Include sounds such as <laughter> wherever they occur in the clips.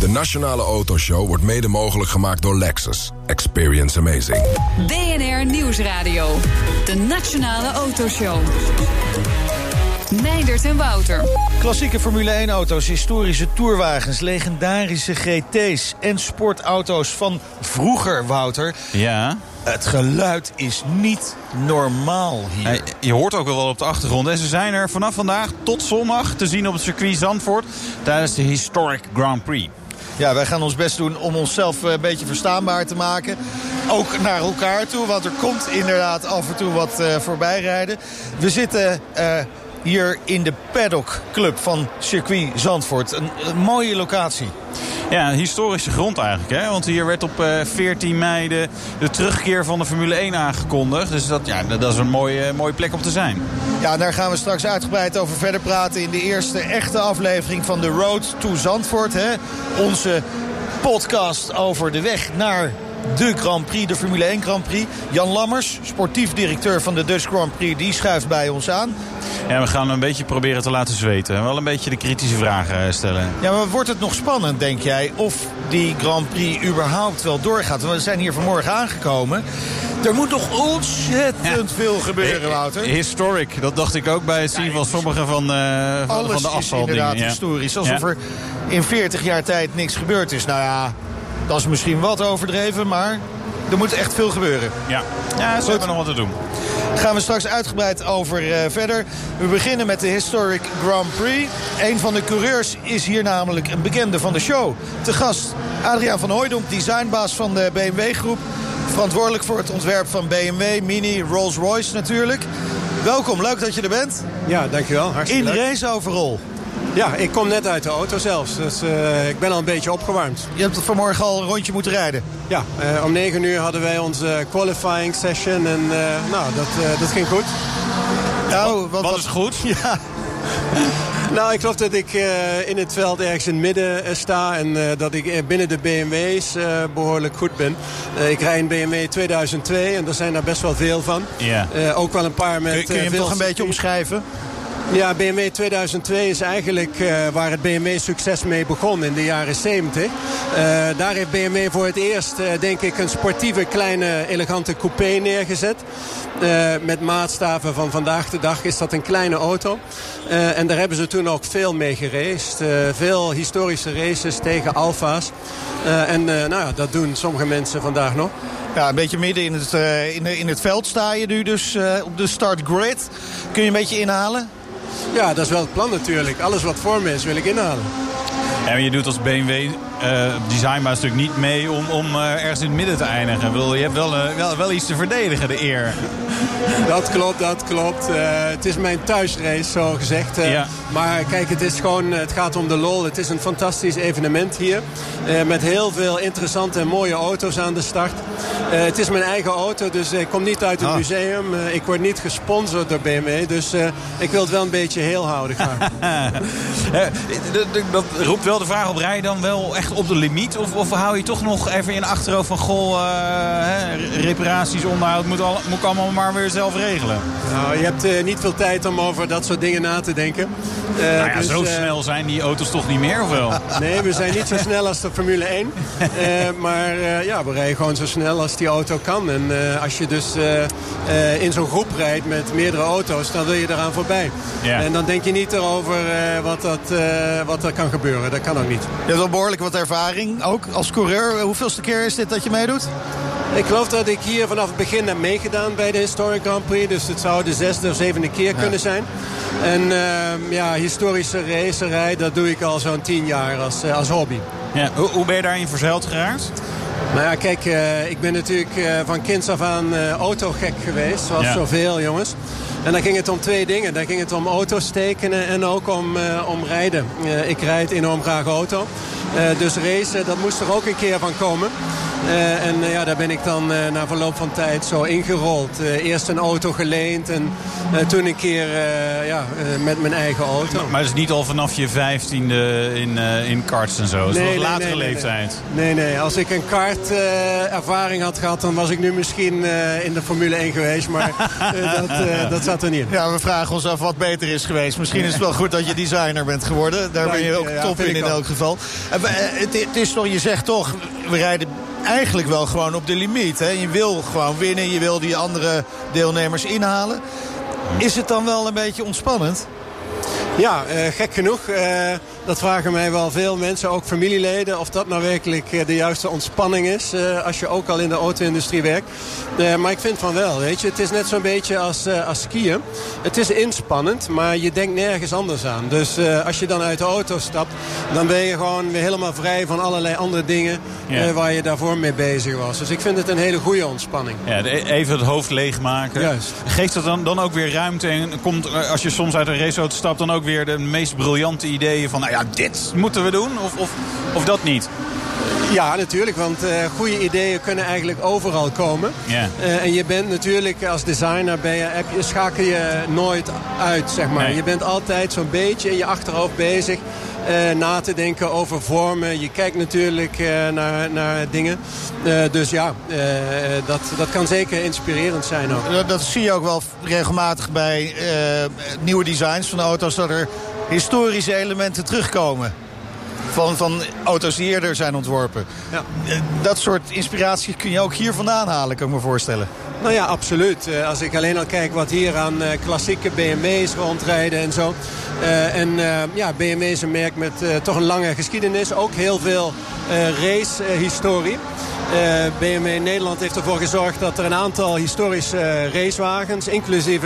De Nationale Autoshow wordt mede mogelijk gemaakt door Lexus. Experience amazing. BNR Nieuwsradio. De Nationale Autoshow. Meindert en Wouter. Klassieke Formule 1-auto's, historische tourwagens, legendarische GT's en sportauto's van vroeger, Wouter. Ja. Het geluid is niet normaal hier. Je hoort ook wel op de achtergrond. En ze zijn er vanaf vandaag tot zondag te zien op het circuit Zandvoort... tijdens de Historic Grand Prix. Ja, wij gaan ons best doen om onszelf een beetje verstaanbaar te maken. Ook naar elkaar toe, want er komt inderdaad af en toe wat uh, voorbij rijden. We zitten... Uh, hier in de Paddock Club van circuit Zandvoort. Een, een, mooie locatie. Ja, een historische grond eigenlijk. Hè? Want hier werd op uh, 14 mei de, de, terugkeer van de Formule 1 aangekondigd. Dus dat, ja, dat is een mooie, mooie plek om te zijn. Ja, daar gaan we straks uitgebreid over verder praten... in de eerste echte aflevering van The Road to Zandvoort. Hè? Onze podcast over de weg naar de Grand Prix, de Formule 1 Grand Prix. Jan Lammers, sportief directeur van de Dutch Grand Prix, die schuift bij ons aan. Ja, we gaan een beetje proberen te laten zweten. Wel een beetje de kritische vragen stellen. Ja, maar wordt het nog spannend, denk jij, of die Grand Prix überhaupt wel doorgaat? We zijn hier vanmorgen aangekomen. Er moet nog ontzettend ja. veel gebeuren, Wouter. Historic, dat dacht ik ook bij het zien van sommige van, uh, van, Alles van de afvaldingen. is inderdaad ja. historisch. Alsof er in 40 jaar tijd niks gebeurd is. Nou ja, dat is misschien wat overdreven, maar er moet echt veel gebeuren. Ja, ja ze hebben nog wat te doen. Daar gaan we straks uitgebreid over uh, verder. We beginnen met de Historic Grand Prix. Een van de coureurs is hier namelijk een bekende van de show. Te gast Adriaan van Hooijdonk, designbaas van de BMW-groep. Verantwoordelijk voor het ontwerp van BMW, Mini, Rolls-Royce natuurlijk. Welkom, leuk dat je er bent. Ja, dankjewel. Hartstikke In leuk. race overal. Ja, ik kom net uit de auto zelfs, dus uh, ik ben al een beetje opgewarmd. Je hebt vanmorgen al een rondje moeten rijden? Ja, uh, om 9 uur hadden wij onze qualifying session en uh, nou, dat, dat ging goed. Nou, wat, wat is goed? <laughs> Ja. <laughs> Nou, ik geloof dat ik uh, in het veld ergens in het midden uh, sta... en uh, dat ik binnen de BMW's behoorlijk goed ben. ik rij een BMW 2002 en er zijn daar best wel veel van. Yeah. ook wel een paar met... Kun, kun je hem toch een beetje omschrijven? Ja, BMW 2002 is eigenlijk uh, waar het BMW-succes mee begon in de jaren 70. Uh, daar heeft BMW voor het eerst, uh, denk ik, een sportieve, kleine, elegante coupé neergezet. met maatstaven van vandaag de dag is dat een kleine auto. en daar hebben ze toen ook veel mee geraced. veel historische races tegen Alfa's. en nou dat doen sommige mensen vandaag nog. Ja, een beetje midden in het, in, in het veld sta je nu dus op de start grid. Kun je een beetje inhalen? Ja, dat is wel het plan natuurlijk. Alles wat voor me is wil ik inhalen. Maar je doet als BMW uh, designbaas natuurlijk niet mee om, om uh, ergens in het midden te eindigen. Je hebt wel, uh, wel, wel iets te verdedigen, de eer. <laughs> Dat klopt, dat klopt. het is mijn thuisrace, zo gezegd. Ja. Maar kijk, het, is gewoon, het gaat om de lol. Het is een fantastisch evenement hier. met heel veel interessante en mooie auto's aan de start. het is mijn eigen auto, dus ik kom niet uit het Ah. museum. ik word niet gesponsord door BMW. Dus ik wil het wel een beetje heel houden <laughs> dat roept wel de vraag op, rij je dan wel echt op de limiet? Of, of hou je toch nog even in achterhoofd van... goh, reparaties, onderhoud, moet, al, moet allemaal maar weer zelf regelen? Nou, je hebt uh, niet veel tijd om over dat soort dingen na te denken. Uh, nou ja, dus, zo snel zijn die auto's toch niet meer, of wel? <laughs> nee, we zijn niet zo snel als de Formule 1. <laughs> maar ja, we rijden gewoon zo snel als die auto kan. En als je dus in zo'n groep rijdt met meerdere auto's... dan wil je eraan voorbij. En dan denk je niet erover wat, dat, wat er kan gebeuren. Dat kan ook niet. Je hebt wel behoorlijk wat ervaring, ook als coureur. Hoeveelste keer is dit dat je meedoet? Ik geloof dat ik hier vanaf het begin heb meegedaan bij de Historic Grand Prix. Dus het zou de zesde of zevende keer ja. kunnen zijn. En uh, ja, historische racerij, dat doe ik al zo'n tien jaar als, uh, als hobby. Ja. Hoe, hoe ben je daarin verzeild geraakt? Nou ja, kijk, uh, ik ben natuurlijk van kinds af aan autogek geweest. Zoals Ja. zoveel jongens. En dan ging het om twee dingen. Dan ging het om auto's tekenen en ook om, eh, om rijden. Eh, ik rijd enorm graag auto. Eh, dus racen, dat moest er ook een keer van komen. Eh, en ja, daar ben ik dan na verloop van tijd zo ingerold. eerst een auto geleend en toen een keer ja, met mijn eigen auto. Maar, maar het is niet al vanaf je vijftiende in, in karts en zo? Het is nee, latere nee, nee, leeftijd? Nee, nee. Als ik een kartervaring had gehad, dan was ik nu misschien in de Formule 1 geweest. Maar <laughs> dat, dat zat er niet in. Ja, we vragen ons af wat beter is geweest. Misschien is het wel goed dat je designer bent geworden. Daar ben je ook top in in elk geval. Het, het is toch, je zegt toch, we rijden eigenlijk wel gewoon op de limiet. Hè? Je wil gewoon winnen, je wil die andere deelnemers inhalen. Is het dan wel een beetje ontspannend? Ja, uh, gek genoeg. Dat vragen mij wel veel mensen, ook familieleden... of dat nou werkelijk eh, de juiste ontspanning is... Uh, als je ook al in de auto-industrie werkt. Uh, maar ik vind van wel, weet je. Het is net zo'n beetje als, als skiën. Het is inspannend, maar je denkt nergens anders aan. Dus als je dan uit de auto stapt... dan ben je gewoon weer helemaal vrij van allerlei andere dingen... Ja. waar je daarvoor mee bezig was. Dus ik vind het een hele goede ontspanning. Ja, even het hoofd leegmaken. Juist. Geeft dat dan, dan ook weer ruimte en komt, als je soms uit een raceauto stapt... dan ook weer de meest briljante ideeën van... Nou ja, dit moeten we doen? Of, of, of dat niet? Ja, natuurlijk, want uh, goede ideeën kunnen eigenlijk overal komen. Yeah. Uh, en je bent natuurlijk als designer, ben je, heb je, schakel je nooit uit, zeg maar. Je bent altijd zo'n beetje in je achterhoofd bezig na te denken over vormen. Je kijkt natuurlijk uh, naar, naar dingen. Uh, dus ja, dat, dat kan zeker inspirerend zijn ook. Dat, dat zie je ook wel regelmatig bij nieuwe designs van auto's... dat er historische elementen terugkomen. Van, van auto's die eerder zijn ontworpen. Ja. Dat soort inspiratie kun je ook hier vandaan halen, kan ik me voorstellen. Nou ja, absoluut. Eh, als ik alleen al kijk wat hier aan uh, klassieke BMW's rondrijden en zo. Uh, en ja, BMW is een merk met toch een lange geschiedenis. Ook heel veel racehistorie. BMW Nederland heeft ervoor gezorgd dat er een aantal historische racewagens... inclusief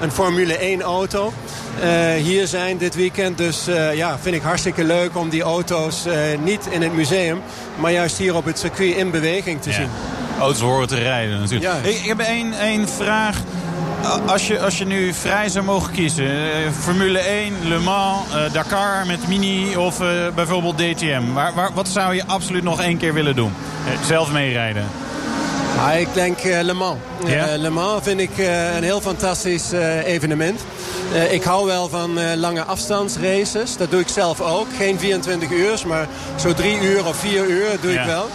een Formule 1 auto... hier zijn dit weekend. Dus ja, vind ik hartstikke leuk om die auto's niet in het museum... maar juist hier op het circuit in beweging te zien auto's horen te rijden natuurlijk. Ik, ik, heb één, één vraag. Als je, als je nu vrij zou mogen kiezen. Uh, Formule 1, Le Mans, uh, Dakar met Mini of uh, bijvoorbeeld DTM. Waar, waar, wat zou je absoluut nog één keer willen doen? zelf meerijden. Ja, ik denk Le Mans. Le Mans vind ik een heel fantastisch evenement. ik hou wel van lange afstandsraces. Dat doe ik zelf ook. Geen 24 uur, maar zo drie uur of vier uur doe ik wel.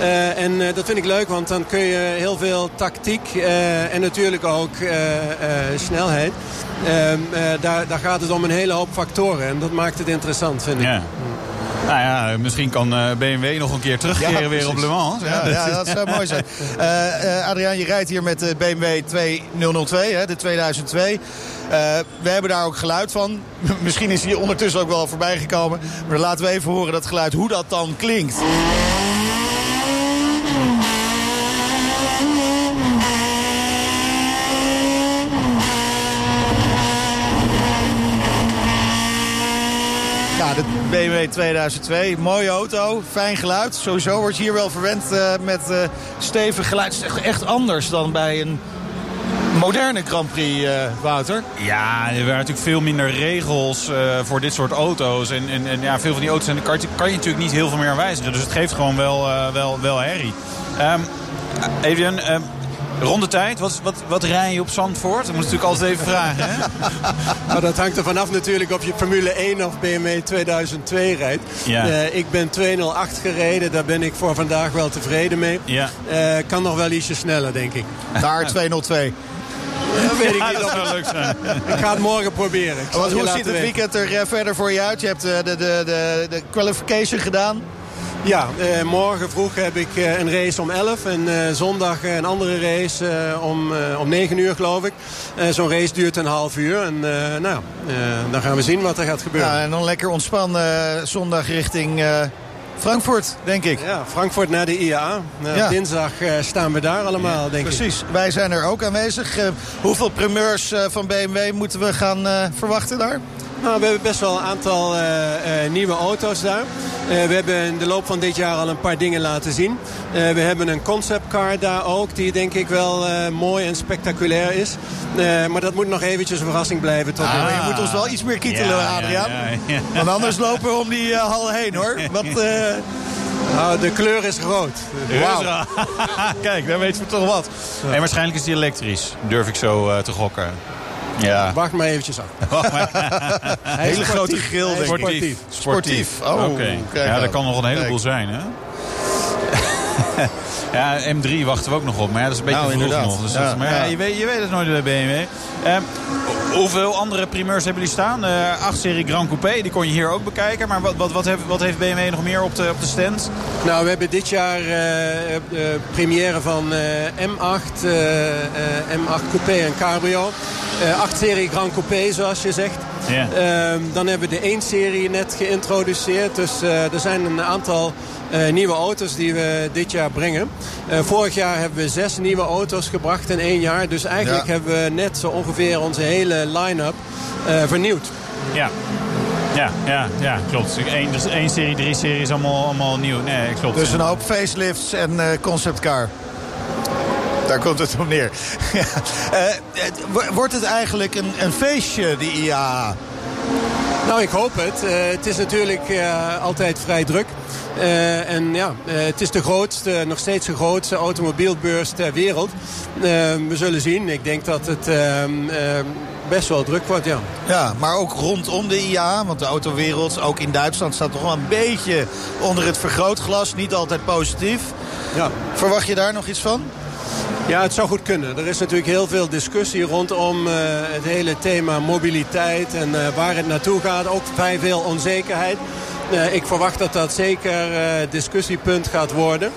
Uh, en uh, dat vind ik leuk, want dan kun je heel veel tactiek uh, en natuurlijk ook snelheid. Ehm, daar, daar gaat het om een hele hoop factoren en dat maakt het interessant, vind ik. Ja. Nou ja, misschien kan BMW nog een keer terugkeren weer op Le Mans. Ja, ja, dat zou mooi zijn. Uh, <laughs> Adriaan, je rijdt hier met de BMW 2002, hè, de 2002. we hebben daar ook geluid van. <laughs> misschien is hij ondertussen ook wel voorbij gekomen. Maar laten we even horen dat geluid, hoe dat dan klinkt. de BMW 2002. Mooie auto, fijn geluid. Sowieso wordt hier wel verwend uh, met uh, stevig geluid. Het is echt anders dan bij een moderne Grand Prix, uh, Wouter. Ja, er waren natuurlijk veel minder regels voor dit soort auto's. En, en, en, ja, veel van die auto's en kan, je, kan je natuurlijk niet heel veel meer wijzigen. Dus het geeft gewoon wel, wel, wel herrie. Um, Rondetijd, wat, wat, wat rij je op Zandvoort? Dat moet natuurlijk altijd even vragen. Hè? <laughs> nou, dat hangt er vanaf natuurlijk of je Formule 1 of BMW 2002 rijdt. Ja. Uh, ik ben 208 gereden, daar ben ik voor vandaag wel tevreden mee. Ja. Uh, kan nog wel ietsje sneller, denk ik. Daar <laughs> 202. Dat weet ik niet. Dat zou leuk zijn. ik ga het morgen proberen. hoe ziet het weekend er uh, verder voor je uit? Je hebt de, de, de, de qualification gedaan. Ja, eh, morgen vroeg heb ik eh, een race om 11 en eh, zondag een andere race om, om 9 uur geloof ik. Zo'n race duurt een half uur en nou, dan gaan we zien wat er gaat gebeuren. Ja, en dan lekker ontspannen zondag richting Frankfurt, denk ik. Ja, Frankfurt naar de IAA. Ja. Dinsdag staan we daar allemaal, denk precies. ik. Precies, wij zijn er ook aanwezig. hoeveel primeurs van BMW moeten we gaan verwachten daar? Nou, we hebben best wel een aantal uh, uh, nieuwe auto's daar. Uh, we hebben in de loop van dit jaar al een paar dingen laten zien. we hebben een conceptcar daar ook, die denk ik wel mooi en spectaculair is. maar dat moet nog eventjes een verrassing blijven. Tot ah, je moet ons wel iets meer kietelen, ja, Adriaan. Ja, Want anders lopen we om die hal heen, hoor. <laughs> Wat... Nou, de kleur is rood. Wauw. <laughs> Kijk, daar weten we toch wat. En waarschijnlijk is die elektrisch, durf ik zo uh, te gokken. Ja. Wacht maar eventjes af. <laughs> Hele grote grill, denk sportief. Sportief. Oh. Okay. Ja, dat kan nog een heleboel kijk. zijn, hè? <laughs> ja, M3 wachten we ook nog op. Maar ja, dat is een beetje nou, vroeg inderdaad. nog. Dus ja. maar ja, je, weet, je weet het nooit bij BMW. Um, hoeveel andere primeurs hebben jullie staan? Uh, 8-serie Grand Coupé, die kon je hier ook bekijken. Maar wat, wat, wat, heeft, wat heeft BMW nog meer op de, op de stand? Nou, we hebben dit jaar uh, de première van uh, M8, M8 Coupé en Cabrio. 8-serie Grand Coupé, zoals je zegt. Yeah. Uh, dan hebben we de 1-serie net geïntroduceerd. Dus uh, er zijn een aantal uh, nieuwe auto's die we dit jaar brengen. Uh, vorig jaar hebben we zes nieuwe auto's gebracht in één jaar. Dus eigenlijk Ja. hebben we net zo ongeveer onze hele line-up vernieuwd. Ja. Ja, ja, ja, klopt. Eén dus één serie, drie serie is allemaal, allemaal nieuw. Nee, klopt. Dus een hoop facelifts en uh, conceptcar. Daar komt het op neer. <laughs> uh, het, wordt het eigenlijk een, een feestje, die IAA? Nou, ik hoop het. Uh, het is natuurlijk uh, altijd vrij druk. Uh, en ja, het is de grootste, nog steeds de grootste automobielbeurs ter wereld. we zullen zien. Ik denk dat het best wel druk wordt, ja. Ja, maar ook rondom de IAA, want de autowereld, ook in Duitsland, staat toch wel een beetje onder het vergrootglas. Niet altijd positief. Ja. Verwacht je daar nog iets van? Ja, het zou goed kunnen. Er is natuurlijk heel veel discussie rondom uh, het hele thema mobiliteit en uh, waar het naartoe gaat. Ook vrij veel onzekerheid. Uh, ik verwacht dat dat zeker discussiepunt gaat worden.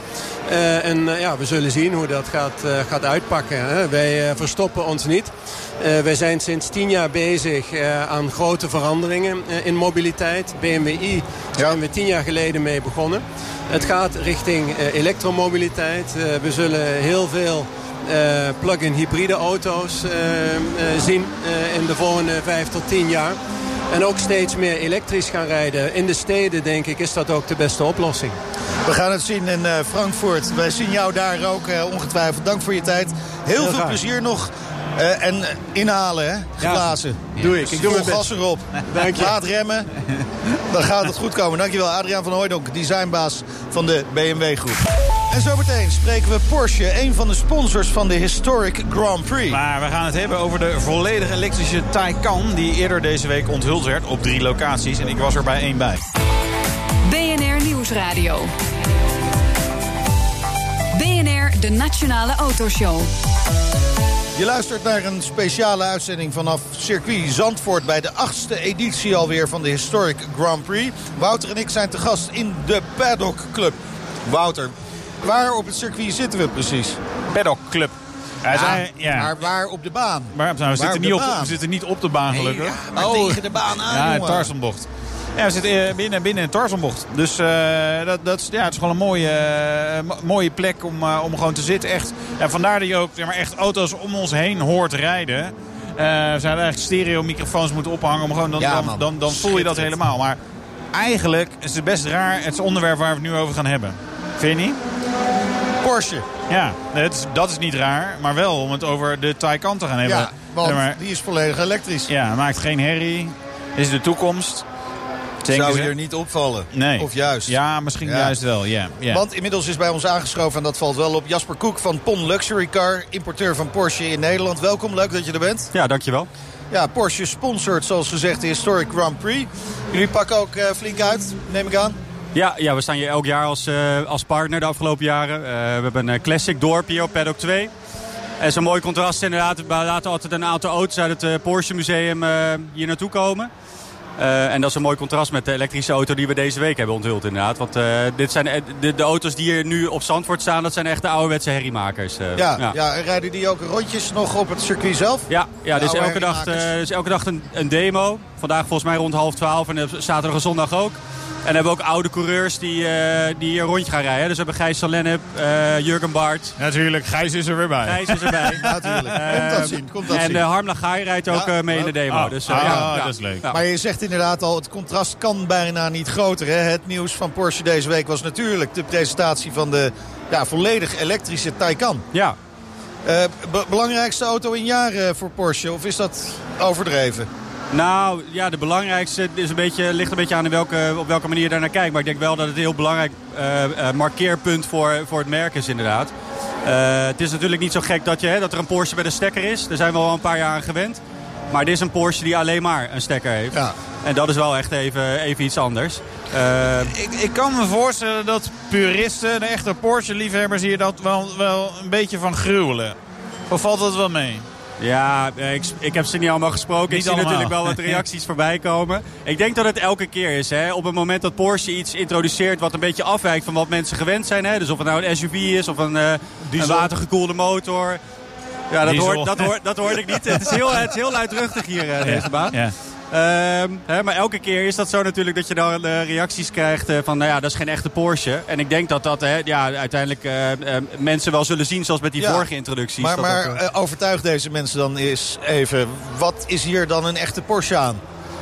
en ja, we zullen zien hoe dat gaat, gaat uitpakken. Hè. Wij verstoppen ons niet. wij zijn sinds tien jaar bezig aan grote veranderingen in mobiliteit. BMWi zijn we tien jaar geleden mee begonnen. Het gaat richting elektromobiliteit. we zullen heel veel uh, plug-in hybride auto's uh, uh, zien in de volgende vijf tot tien jaar. En ook steeds meer elektrisch gaan rijden. In de steden, denk ik, is dat ook de beste oplossing. We gaan het zien in Frankfurt. Wij zien jou daar ook ongetwijfeld. Dank voor je tijd. Heel, Heel veel graag. plezier nog. Uh, en inhalen, hè? Geblazen. Ja, doe ik. Ik doe Vol gas erop. <laughs> Dank je. Laat remmen. Dan gaat het goed komen. Dankjewel, Adriaan van Hooydonk, designbaas van de BMW Groep. En zometeen spreken we Porsche, een van de sponsors van de Historic Grand Prix. Maar we gaan het hebben over de volledig elektrische Taycan... die eerder deze week onthuld werd op drie locaties. En ik was er bij één bij. BNR Nieuwsradio. BNR, de Nationale Autoshow. Je luistert naar een speciale uitzending vanaf circuit Zandvoort... bij de achtste editie alweer van de Historic Grand Prix. Wouter en ik zijn te gast in de Paddock Club. Wouter, waar op het circuit zitten we precies? Paddock Club. Ja, zijn, ja. Maar waar op de baan? Maar, nou, we, zitten niet op, we zitten niet op de baan gelukkig. Nee, ja, maar oh. tegen de baan aan, Ja, Tarzanbocht. Ja, we zitten binnen, binnen een Tarzanbocht. Dus uh, dat, dat, ja, het is gewoon een mooie, uh, mooie plek om, uh, om gewoon te zitten. Echt. Ja, vandaar dat je ook zeg maar, echt auto's om ons heen hoort rijden. we zouden eigenlijk stereo microfoons moeten ophangen. Om gewoon, dan, ja, dan, dan, dan voel je dat helemaal. Maar eigenlijk is het best raar het onderwerp waar we het nu over gaan hebben. Vind je niet? Porsche. Ja, het is, dat is niet raar. Maar wel om het over de Taycan te gaan hebben. Ja, want maar, die is volledig elektrisch. Ja, maakt geen herrie. Is de toekomst. Zou je er niet opvallen? Nee. Of juist? Ja, misschien ja. juist wel, ja. Yeah. Want inmiddels is bij ons aangeschoven, en dat valt wel op... Jasper Koek van PON Luxury Car, importeur van Porsche in Nederland. Welkom, leuk dat je er bent. Ja, dankjewel. Ja, Porsche sponsort, zoals gezegd, de Historic Grand Prix. Jullie pakken ook uh, flink uit, neem ik aan. Ja, ja, we staan hier elk jaar als, uh, als partner de afgelopen jaren. Uh, we hebben een classic dorp hier op Paddock 2. En zo'n mooi contrast inderdaad. We laten altijd een aantal auto's uit het Porsche Museum hier naartoe komen. Uh, en dat is een mooi contrast met de elektrische auto die we deze week hebben onthuld inderdaad. Want uh, dit zijn de, de, auto's die hier nu op Zandvoort staan, dat zijn echt de ouderwetse herriemakers. Uh, ja, ja. ja, en rijden die ook rondjes nog op het circuit zelf? Ja, ja dus elke dag, dus elke dag een, een, demo. Vandaag volgens mij rond half twaalf en zaterdag en zondag ook. En hebben ook oude coureurs die, uh, die een rondje gaan rijden. Dus we hebben Gijs Salennep, uh, Jurgen Bart. Natuurlijk, Gijs is er weer bij. Gijs is erbij. <laughs> Natuurlijk, komt dat zien. Komt dat en zien. Uh, Harm Lagai rijdt ook ja, mee in de demo. Oh, dus, ah, ja, ja, dat is leuk. Ja. Maar je zegt inderdaad al, het contrast kan bijna niet groter. Hè? Het nieuws van Porsche deze week was natuurlijk de presentatie van de ja, volledig elektrische Taycan. Ja. be belangrijkste auto in jaren voor Porsche, of is dat overdreven? Nou, ja, de belangrijkste is een beetje, ligt een beetje aan welke, op welke manier je daar naar kijkt. Maar ik denk wel dat het een heel belangrijk uh, uh, markeerpunt voor, voor het merk is inderdaad. Uh, het is natuurlijk niet zo gek dat, je, hè, dat er een Porsche bij de stekker is. Daar zijn we al een paar jaar aan gewend. Maar dit is een Porsche die alleen maar een stekker heeft. Ja. En dat is wel echt even, even iets anders. ik, ik kan me voorstellen dat puristen, de echte Porsche-liefhebbers... hier dat wel, wel een beetje van gruwelen. Of valt dat wel mee? Ja, ik, ik heb ze niet allemaal gesproken. Niet ik zie allemaal. natuurlijk wel wat <laughs> reacties voorbij komen. Ik denk dat het elke keer is. Hè. Op het moment dat Porsche iets introduceert wat een beetje afwijkt van wat mensen gewend zijn. Hè. Dus of het nou een SUV is of een, uh, een watergekoelde motor. Ja, dat, hoort, dat, hoort, dat hoorde ik niet. Het is heel, het is heel luidruchtig hier, uh, deze baan. Ja. Um, hè, maar elke keer is dat zo natuurlijk dat je dan uh, reacties krijgt uh, van... nou ja, dat is geen echte Porsche. En ik denk dat dat hè, ja, uiteindelijk uh, mensen wel zullen zien zoals met die Ja, vorige introducties. Maar, dat maar dat, eh, overtuig deze mensen dan eens even. Wat is hier dan een echte Porsche aan?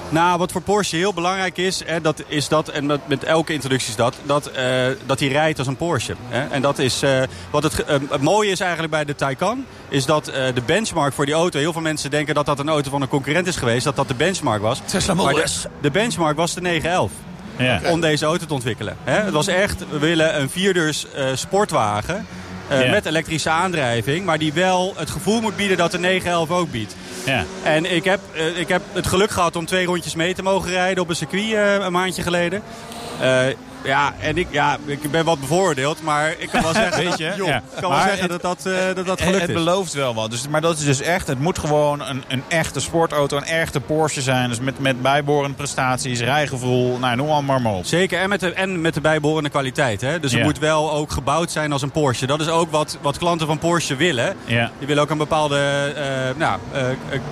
Nou, wat voor Porsche heel belangrijk is, hè, dat is dat, en met, met elke introductie is dat, dat, uh, dat hij rijdt als een Porsche. Hè. En dat is, uh, wat het, uh, het mooie is eigenlijk bij de Taycan, is dat de benchmark voor die auto, heel veel mensen denken dat dat een auto van een concurrent is geweest, dat dat de benchmark was. Tesla maar Model de, S. de benchmark was de 911. Ja. Om deze auto te ontwikkelen. Hè. Het was echt, we willen een vierdeurs sportwagen. Met elektrische aandrijving, maar die wel het gevoel moet bieden dat de 911 ook biedt. Ja. En ik heb, uh, ik heb het geluk gehad om twee rondjes mee te mogen rijden op een circuit uh, een maandje geleden. Ja, en ik, ja, ik ben wat bevooroordeeld, maar ik kan wel <laughs> zeggen, Weet je, dat, joh, ja. kan wel zeggen het- dat, dat, uh, dat, dat Het, gelukt het is. belooft wel wat. Dus, maar dat is dus echt, het moet gewoon een, een echte sportauto, een echte Porsche zijn. Dus met, met bijbehorende prestaties, rijgevoel, nou, noem allemaal maar op. Zeker, en met de, en met de bijbehorende kwaliteit. Hè? Dus het Ja. moet wel ook gebouwd zijn als een Porsche. Dat is ook wat, wat klanten van Porsche willen. Ja. Die willen ook een bepaalde eh, nou, eh,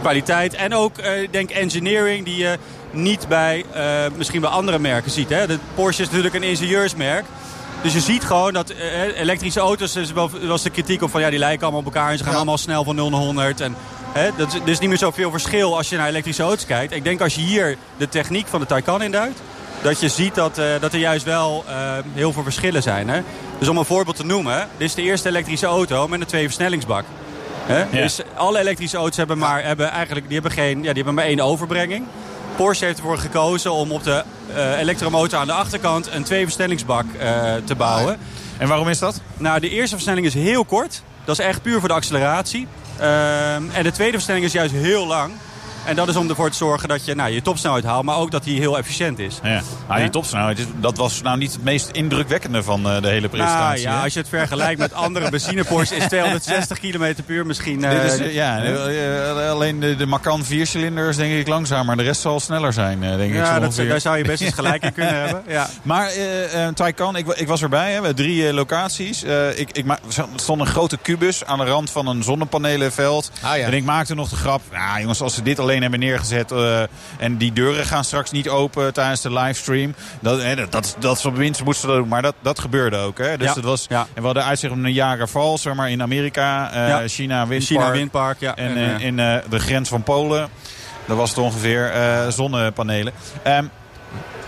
kwaliteit. En ook, eh, ik denk, engineering die niet bij eh, misschien bij andere merken ziet. Hè? De Porsche is natuurlijk een ingenieursmerk. Dus je ziet gewoon dat eh, elektrische auto's, er wel, was de kritiek op van ja, die lijken allemaal op elkaar en ze gaan Ja. allemaal snel van 0 naar 100. En, hè, dat is, er is niet meer zoveel verschil als je naar elektrische auto's kijkt. Ik denk als je hier de techniek van de Taycan induidt, dat je ziet dat, eh, dat er juist wel eh, heel veel verschillen zijn. Hè? Dus om een voorbeeld te noemen, dit is de eerste elektrische auto met een tweeversnellingsbak. Hè? Dus alle elektrische auto's hebben, maar, hebben eigenlijk die hebben geen, ja, die hebben maar één overbrenging. Porsche heeft ervoor gekozen om op de eh, elektromotor aan de achterkant een tweeversnellingsbak eh, te bouwen. En waarom is dat? Nou, de eerste versnelling is heel kort. Dat is echt puur voor de acceleratie. Ehm, en de tweede versnelling is juist heel lang. En dat is om ervoor te zorgen dat je nou, je topsnelheid haalt, maar ook dat die heel efficiënt is. Ja. Ah, die Ja. topsnelheid, is- dat was nou niet het meest indrukwekkende van eh, de hele Nou presentatie. ja, hè? als je het vergelijkt met andere benzine Porsche is 260 km per uur misschien... eh, Dit is, eh, ja, eh, alleen de, de Macan viercilinders denk ik langzamer. De rest zal sneller zijn, eh, denk ik. ja, dat, ongeveer. daar zou je best eens gelijk in kunnen hebben. Ja. <laughs> Maar eh eh, Taycan, ik, ik was erbij. Hè. We hebben drie locaties. Eh, ik, ik ma- er stond een grote kubus aan de rand van een zonnepanelenveld. Ah, ja. En ik maakte nog de grap. Ja, jongens, als ze dit alleen hebben neergezet... eh, en die deuren gaan straks niet open tijdens de livestream... Dat, hè, dat, dat, dat is op winst moesten doen. Maar dat, dat gebeurde ook. Hè. Dus Ja, dat was, ja. En we hadden uitzicht op Niagara Falls, zeg maar, in Amerika. eh, Ja. China, Windpark. China Windpark, ja. En, En, eh, in de grens van Polen. Dat was het ongeveer zonnepanelen. Ehm,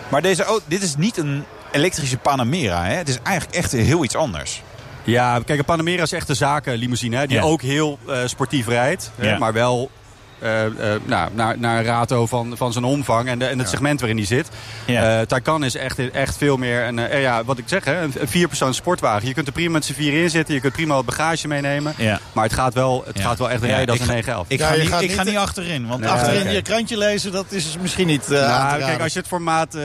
maar deze dit is niet een elektrische Panamera. Hè? Het is eigenlijk echt heel iets anders. Ja, kijk, een Panamera is echt een zakenlimousine. Hè, die Ja. ook heel sportief rijdt. hè, maar wel eh, eh, nou, naar, naar een rato van, van zijn omvang en, de, en het segment waarin die zit. Ja. Eh, Taycan is echt, echt veel meer een, eh, ja, wat ik zeg, hè, een, vierpersoons sportwagen. Je kunt er prima met z'n vier in zitten. Je kunt prima wat bagage meenemen. Ja. Maar het gaat wel, het Ja. gaat wel echt rijden als ik een ga- 911. Ik, ga, niet, ik ga niet- achterin. Want Nee, Achterin je krantje lezen, dat is misschien niet eh Nou, kijk, als je het formaat, eh,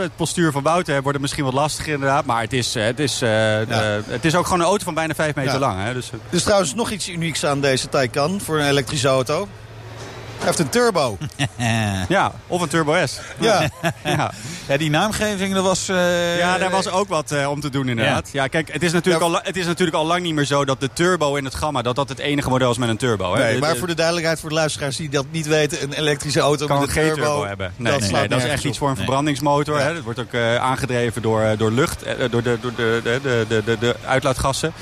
het postuur van Wouter hebt, wordt het misschien wat lastiger inderdaad. Maar het is, het is, het is ook gewoon een auto van bijna 5 meter Ja. lang. Hè, dus, is trouwens nog iets unieks aan deze Taycan voor een elektrische auto. Hij heeft een turbo. <laughs> ja, of een Turbo S. Ja. <laughs> ja. ja, die naamgeving, dat was... eh, Ja, daar was ook wat eh, om te doen inderdaad. Ja, kijk, het is, natuurlijk Ja. al, het is natuurlijk al lang niet meer zo dat de turbo in het gamma... dat dat het enige model is met een turbo. Hè? Nee, maar voor de duidelijkheid, voor de luisteraars die dat niet weten... een elektrische auto kan met een geen turbo, turbo, hebben. Nee, dat nee, dat is echt iets voor een verbrandingsmotor. Hè? Dat wordt ook eh, aangedreven door, door lucht, door, de, door de, de, de, de, de, de uitlaatgassen.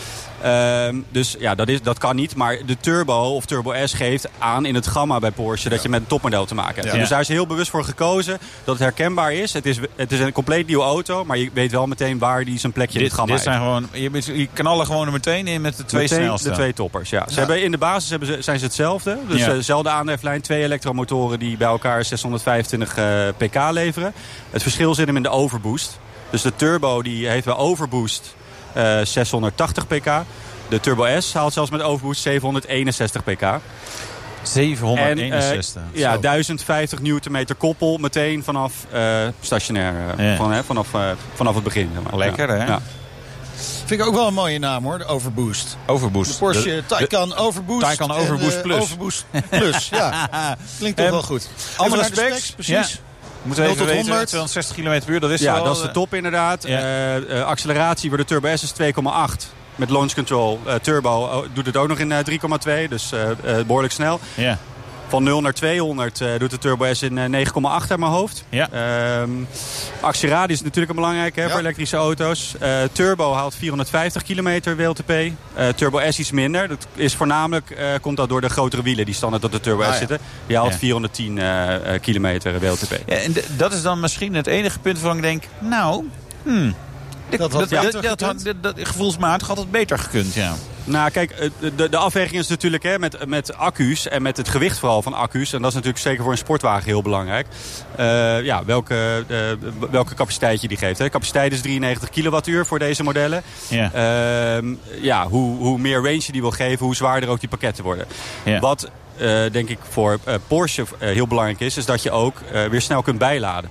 Ehm, dus ja, dat, is, dat kan niet. Maar de Turbo of Turbo S geeft aan in het gamma bij Porsche... dat je met een topmodel te maken hebt. Ja. Dus daar is heel bewust voor gekozen dat het herkenbaar is. Het is, het is een compleet nieuwe auto, maar je weet wel meteen waar die zijn plekje in het gamma dit zijn heeft. gewoon, je, je knallen gewoon er meteen in met de twee Meteen snelste. De twee toppers, ja. Ze hebben, in de basis hebben ze, zijn ze hetzelfde. Dus Ja. eh, dezelfde aandrijflijn, twee elektromotoren die bij elkaar 625 eh, pk leveren. Het verschil zit hem in de overboost. Dus de turbo die heeft bij overboost 680 pk. De Turbo S haalt zelfs met overboost 761 pk. 761. En, eh, ja, 1050 newtonmeter koppel meteen vanaf eh, stationair. eh, Ja. van, hè, vanaf, eh, vanaf het begin. zeg maar. Lekker, Ja. hè? Ja. Vind ik ook wel een mooie naam hoor, de Overboost. Overboost. De Porsche De- Taycan Overboost. Taycan Overboost eh, Plus. Overboost Plus, ja. <laughs> Klinkt toch Ehm, wel goed. andere specs? precies. Moeten we 0 even tot weten, 100. 260 km per uur, dat is Ja, wel... dat is de eh, top inderdaad. Ja. Eh, eh, acceleratie voor de Turbo S is 2,8. Met launch control. Turbo oh, doet het ook nog in eh, 3,2. Dus eh, eh, behoorlijk snel. Ja. Van 0 naar 200 eh, doet de Turbo S in eh, 9,8 uit mijn hoofd. Ja. Ehm, actieradius is natuurlijk een hè, Ja. voor elektrische auto's. Eh, Turbo haalt 450 kilometer WLTP. Eh, Turbo S iets minder. Dat is voornamelijk eh, komt dat door de grotere wielen die standaard op de Turbo Ah, S ja. zitten. Die haalt Ja. 410 eh, eh, kilometer WLTP. Ja, en dat is dan misschien het enige punt waarvan ik denk... Nou, hmm, Dat had dat, dat- dat- gevoelsmatig had het beter gekund, ja. Nou, kijk, eh, de, de afweging is natuurlijk hè, met, met accu's en met het gewicht vooral van accu's. En dat is natuurlijk zeker voor een sportwagen heel belangrijk. Eh, ja, welke, eh, welke capaciteit je die geeft. Hè. Capaciteit is 93 kilowattuur voor deze modellen. Ja. Ehm, ja, hoe, hoe meer range je die wil geven, hoe zwaarder ook die pakketten worden. Ja. Wat denk ik voor Porsche heel belangrijk is, is dat je ook weer snel kunt bijladen.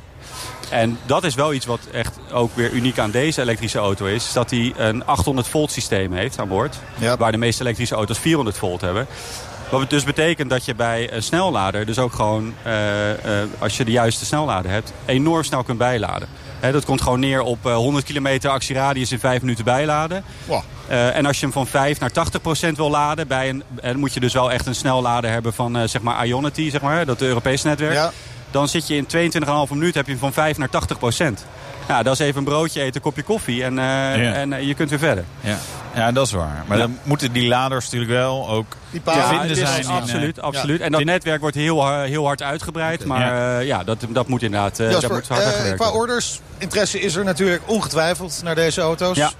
En dat is wel iets wat echt ook weer uniek aan deze elektrische auto is. is dat hij een 800 volt systeem heeft aan boord. Ja. Waar de meeste elektrische auto's 400 volt hebben. Wat dus betekent dat je bij een snellader dus ook gewoon, eh, eh, als je de juiste snellader hebt, enorm snel kunt bijladen. Dat komt gewoon neer op eh, 100 kilometer actieradius in 5 minuten bijladen. Wow. Eh, en als je hem van 5 naar 80 procent wil laden, bij een, en dan moet je dus wel echt een snellader hebben van eh, zeg maar Ionity, zeg maar, dat Europese netwerk. Ja. Dan zit je in 22,5 minuut heb je van 5 naar 80 procent. Ja, dat is even een broodje eten, een kopje koffie en, eh, en eh, je kunt weer verder. Ja. ja, dat is waar. Maar Ja. dan moeten die laders natuurlijk wel ook Die vinden is zijn. in, eh, absoluut, absoluut. En dat netwerk wordt heel, heel hard uitgebreid. Maar ja, ja dat, dat moet inderdaad uh, Jasper, daar moet gewerkt qua orders, interesse is er natuurlijk ongetwijfeld naar deze auto's. Ja.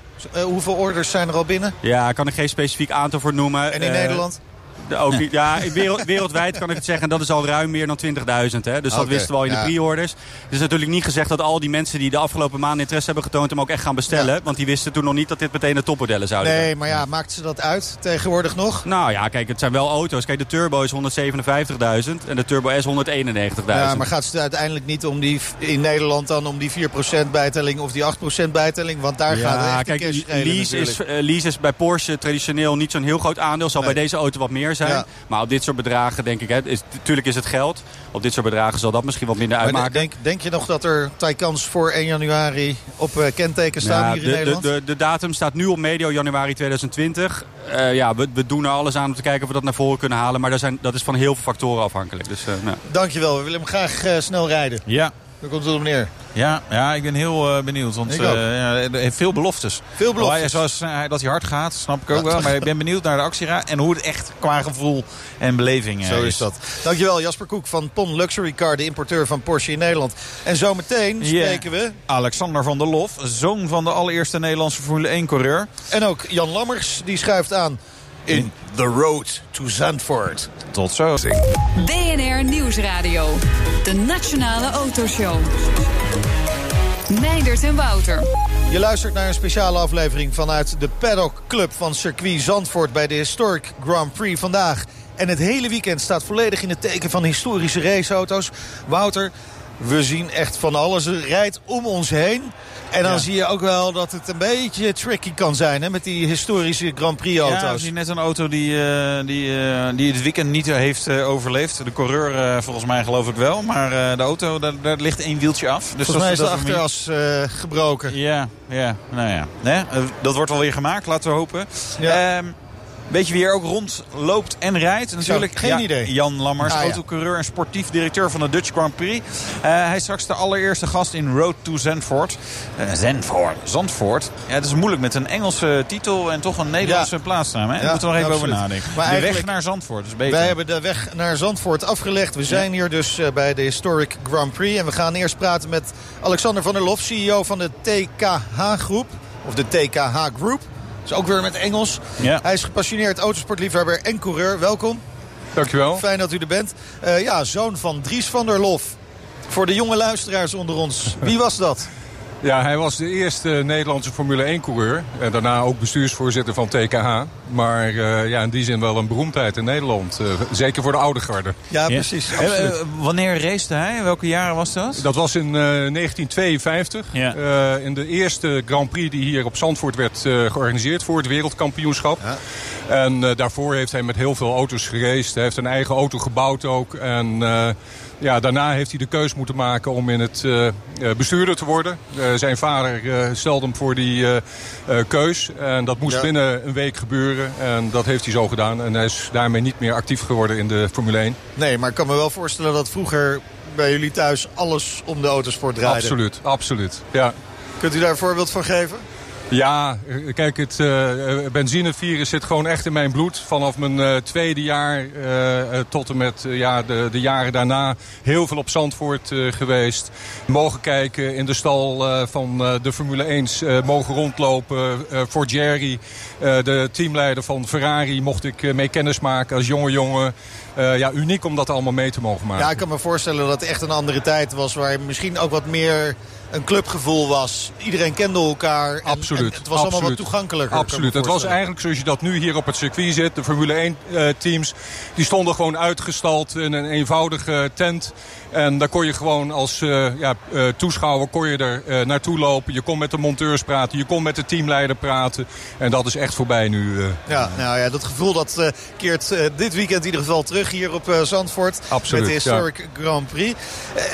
Hoeveel orders zijn er al binnen? Ja, kan ik geen specifiek aantal voor noemen. En in Nederland? De- Ook niet. Ja, wereld- wereldwijd kan ik het zeggen. En dat is al ruim meer dan 20.000. hè. Dus dat wisten we al in ja. de pre-orders. Het is natuurlijk niet gezegd dat al die mensen die de afgelopen maanden interesse hebben getoond... hem ook echt gaan bestellen. Want die wisten toen nog niet dat dit meteen de topmodellen zouden zijn. Nee, maar ja, maakt ze dat uit tegenwoordig nog? Nou ja, kijk, het zijn wel auto's. Kijk, de Turbo is 157.000 en de Turbo S 191.000. Ja, maar gaat het uiteindelijk niet om die, in Nederland dan om die 4% bijtelling of die 8% bijtelling? Want daar gaat het echt kijk, lease is, lease is bij Porsche traditioneel niet zo'n heel groot aandeel. Zal Nee. bij deze auto wat meer zijn. Ja. Maar op dit soort bedragen denk ik, hè, is, natuurlijk is het geld. Op dit soort bedragen zal dat misschien wat minder Maar uitmaken. denk, denk je nog dat er Taycans voor 1 januari op eh, kenteken staan Ja, hier in de, de, Nederland? de, de datum staat nu op medio januari 2020. Eh, ja, we, we doen er alles aan om te kijken of we dat naar voren kunnen halen. Maar daar zijn, dat is van heel veel factoren afhankelijk. Dus, eh, nou. Dankjewel, we willen hem graag eh, snel rijden. Ja, Daar komt het op neer. Ja, ja, ik ben heel eh, benieuwd. Want Ik eh, er heeft veel beloftes. Veel beloftes. Zoals eh, dat hij hard gaat, snap ik ook wel. Maar ik ben benieuwd naar de actiera en hoe het echt qua gevoel en beleving eh, Zo is dat. Dankjewel Jasper Koek van Pon Luxury Car, de importeur van Porsche in Nederland. En zometeen spreken we, Alexander van der Lof, zoon van de allereerste Nederlandse Formule 1-coureur. en ook Jan Lammers, die schuift aan in The Road to Zandvoort. Tot zo. BNR Nieuwsradio. De Nationale Autoshow. Meindert en Wouter. Je luistert naar een speciale aflevering vanuit de Paddock Club van circuit Zandvoort bij de Historic Grand Prix vandaag. En het hele weekend staat volledig in het teken van historische raceauto's. Wouter, we zien echt van alles. Er rijdt om ons heen. En dan Ja. zie je ook wel dat het een beetje tricky kan zijn hè, met die historische Grand Prix Ja, we auto's. zien net een auto die, eh, die, eh, die het weekend niet heeft eh, overleefd. De coureur volgens mij geloof ik wel. Maar de auto, daar, daar ligt één wieltje af. Dus Volgens mij is de achteras gebroken. Ja, ja, nou ja. Nee, dat wordt alweer gemaakt, laten we hopen. Ja. Ehm, Weet je wie er ook rondloopt en rijdt? Natuurlijk geen ja, idee. Jan Lammers, Ah, ja. autocoureur en sportief directeur van de Dutch Grand Prix. Eh, hij is straks de allereerste gast in Road to Zandvoort. Eh, Zandvoort. Zandvoort. Ja, het is moeilijk met een Engelse titel en toch een Nederlandse plaatsnaam. Hè? Daar Ja, moeten we nog even absoluut. over nadenken. Maar de weg naar Zandvoort is beter. Wij hebben de weg naar Zandvoort afgelegd. We zijn hier dus eh, bij de Historic Grand Prix. En we gaan eerst praten met Alexander van der Lof, CEO van de TKH-groep. Of de TKH Group. Is ook weer met Engels. Ja. Hij is gepassioneerd autosportliefhebber en coureur. Welkom. Dankjewel. Fijn dat u er bent. Eh, ja, zoon van Dries van der Lof. Voor de jonge luisteraars onder ons. Wie was dat? Ja, hij was de eerste Nederlandse Formule 1-coureur. En daarna ook bestuursvoorzitter van TKH. Maar eh, ja, in die zin wel een beroemdheid in Nederland. Eh, zeker voor de oude garde. Ja, Ja. precies. Eh, wanneer race hij? Welke jaren was dat? Dat was in eh, 1952. Ja. Eh, in de eerste Grand Prix die hier op Zandvoort werd eh, georganiseerd voor het wereldkampioenschap. Ja. En eh, daarvoor heeft hij met heel veel auto's geraced. Hij heeft een eigen auto gebouwd ook. En eh, ja, daarna heeft hij de keus moeten maken om in het eh, eh, bestuurder te worden. Eh, zijn vader stelde hem voor die keus. En dat moest Ja. binnen een week gebeuren. En dat heeft hij zo gedaan. En hij is daarmee niet meer actief geworden in de Formule 1. Nee, maar ik kan me wel voorstellen dat vroeger bij jullie thuis alles om de autosport draaide. Absoluut, absoluut. Ja. Kunt u daar een voorbeeld van geven? Ja, kijk, het eh, benzinevirus zit gewoon echt in mijn bloed. Vanaf mijn eh, tweede jaar tot en met ja, de, de jaren daarna heel veel op Zandvoort geweest. Mogen kijken in de stal van de Formule 1, eh, mogen rondlopen. Voor Jerry, de teamleider van Ferrari, mocht ik mee kennis maken als jonge jongen. Ja, uniek om dat allemaal mee te mogen maken. Ja, ik kan me voorstellen dat het echt een andere tijd was... waar misschien ook wat meer een clubgevoel was. Iedereen kende elkaar. En, Absoluut. en het was allemaal wat absoluut. toegankelijker. Absoluut. Het was eigenlijk zoals je dat nu hier op het circuit zit. De Formule 1 eh, teams die stonden gewoon uitgestald in een eenvoudige tent. En daar kon je gewoon als eh, ja, eh, toeschouwer kon je er naartoe lopen. Je kon met de monteurs praten. Je kon met de teamleider praten. En dat is echt voorbij nu. Ja, nou ja, dat gevoel dat keert dit weekend in ieder geval terug hier op Zandvoort. Absoluut, Met de Historic Grand Prix.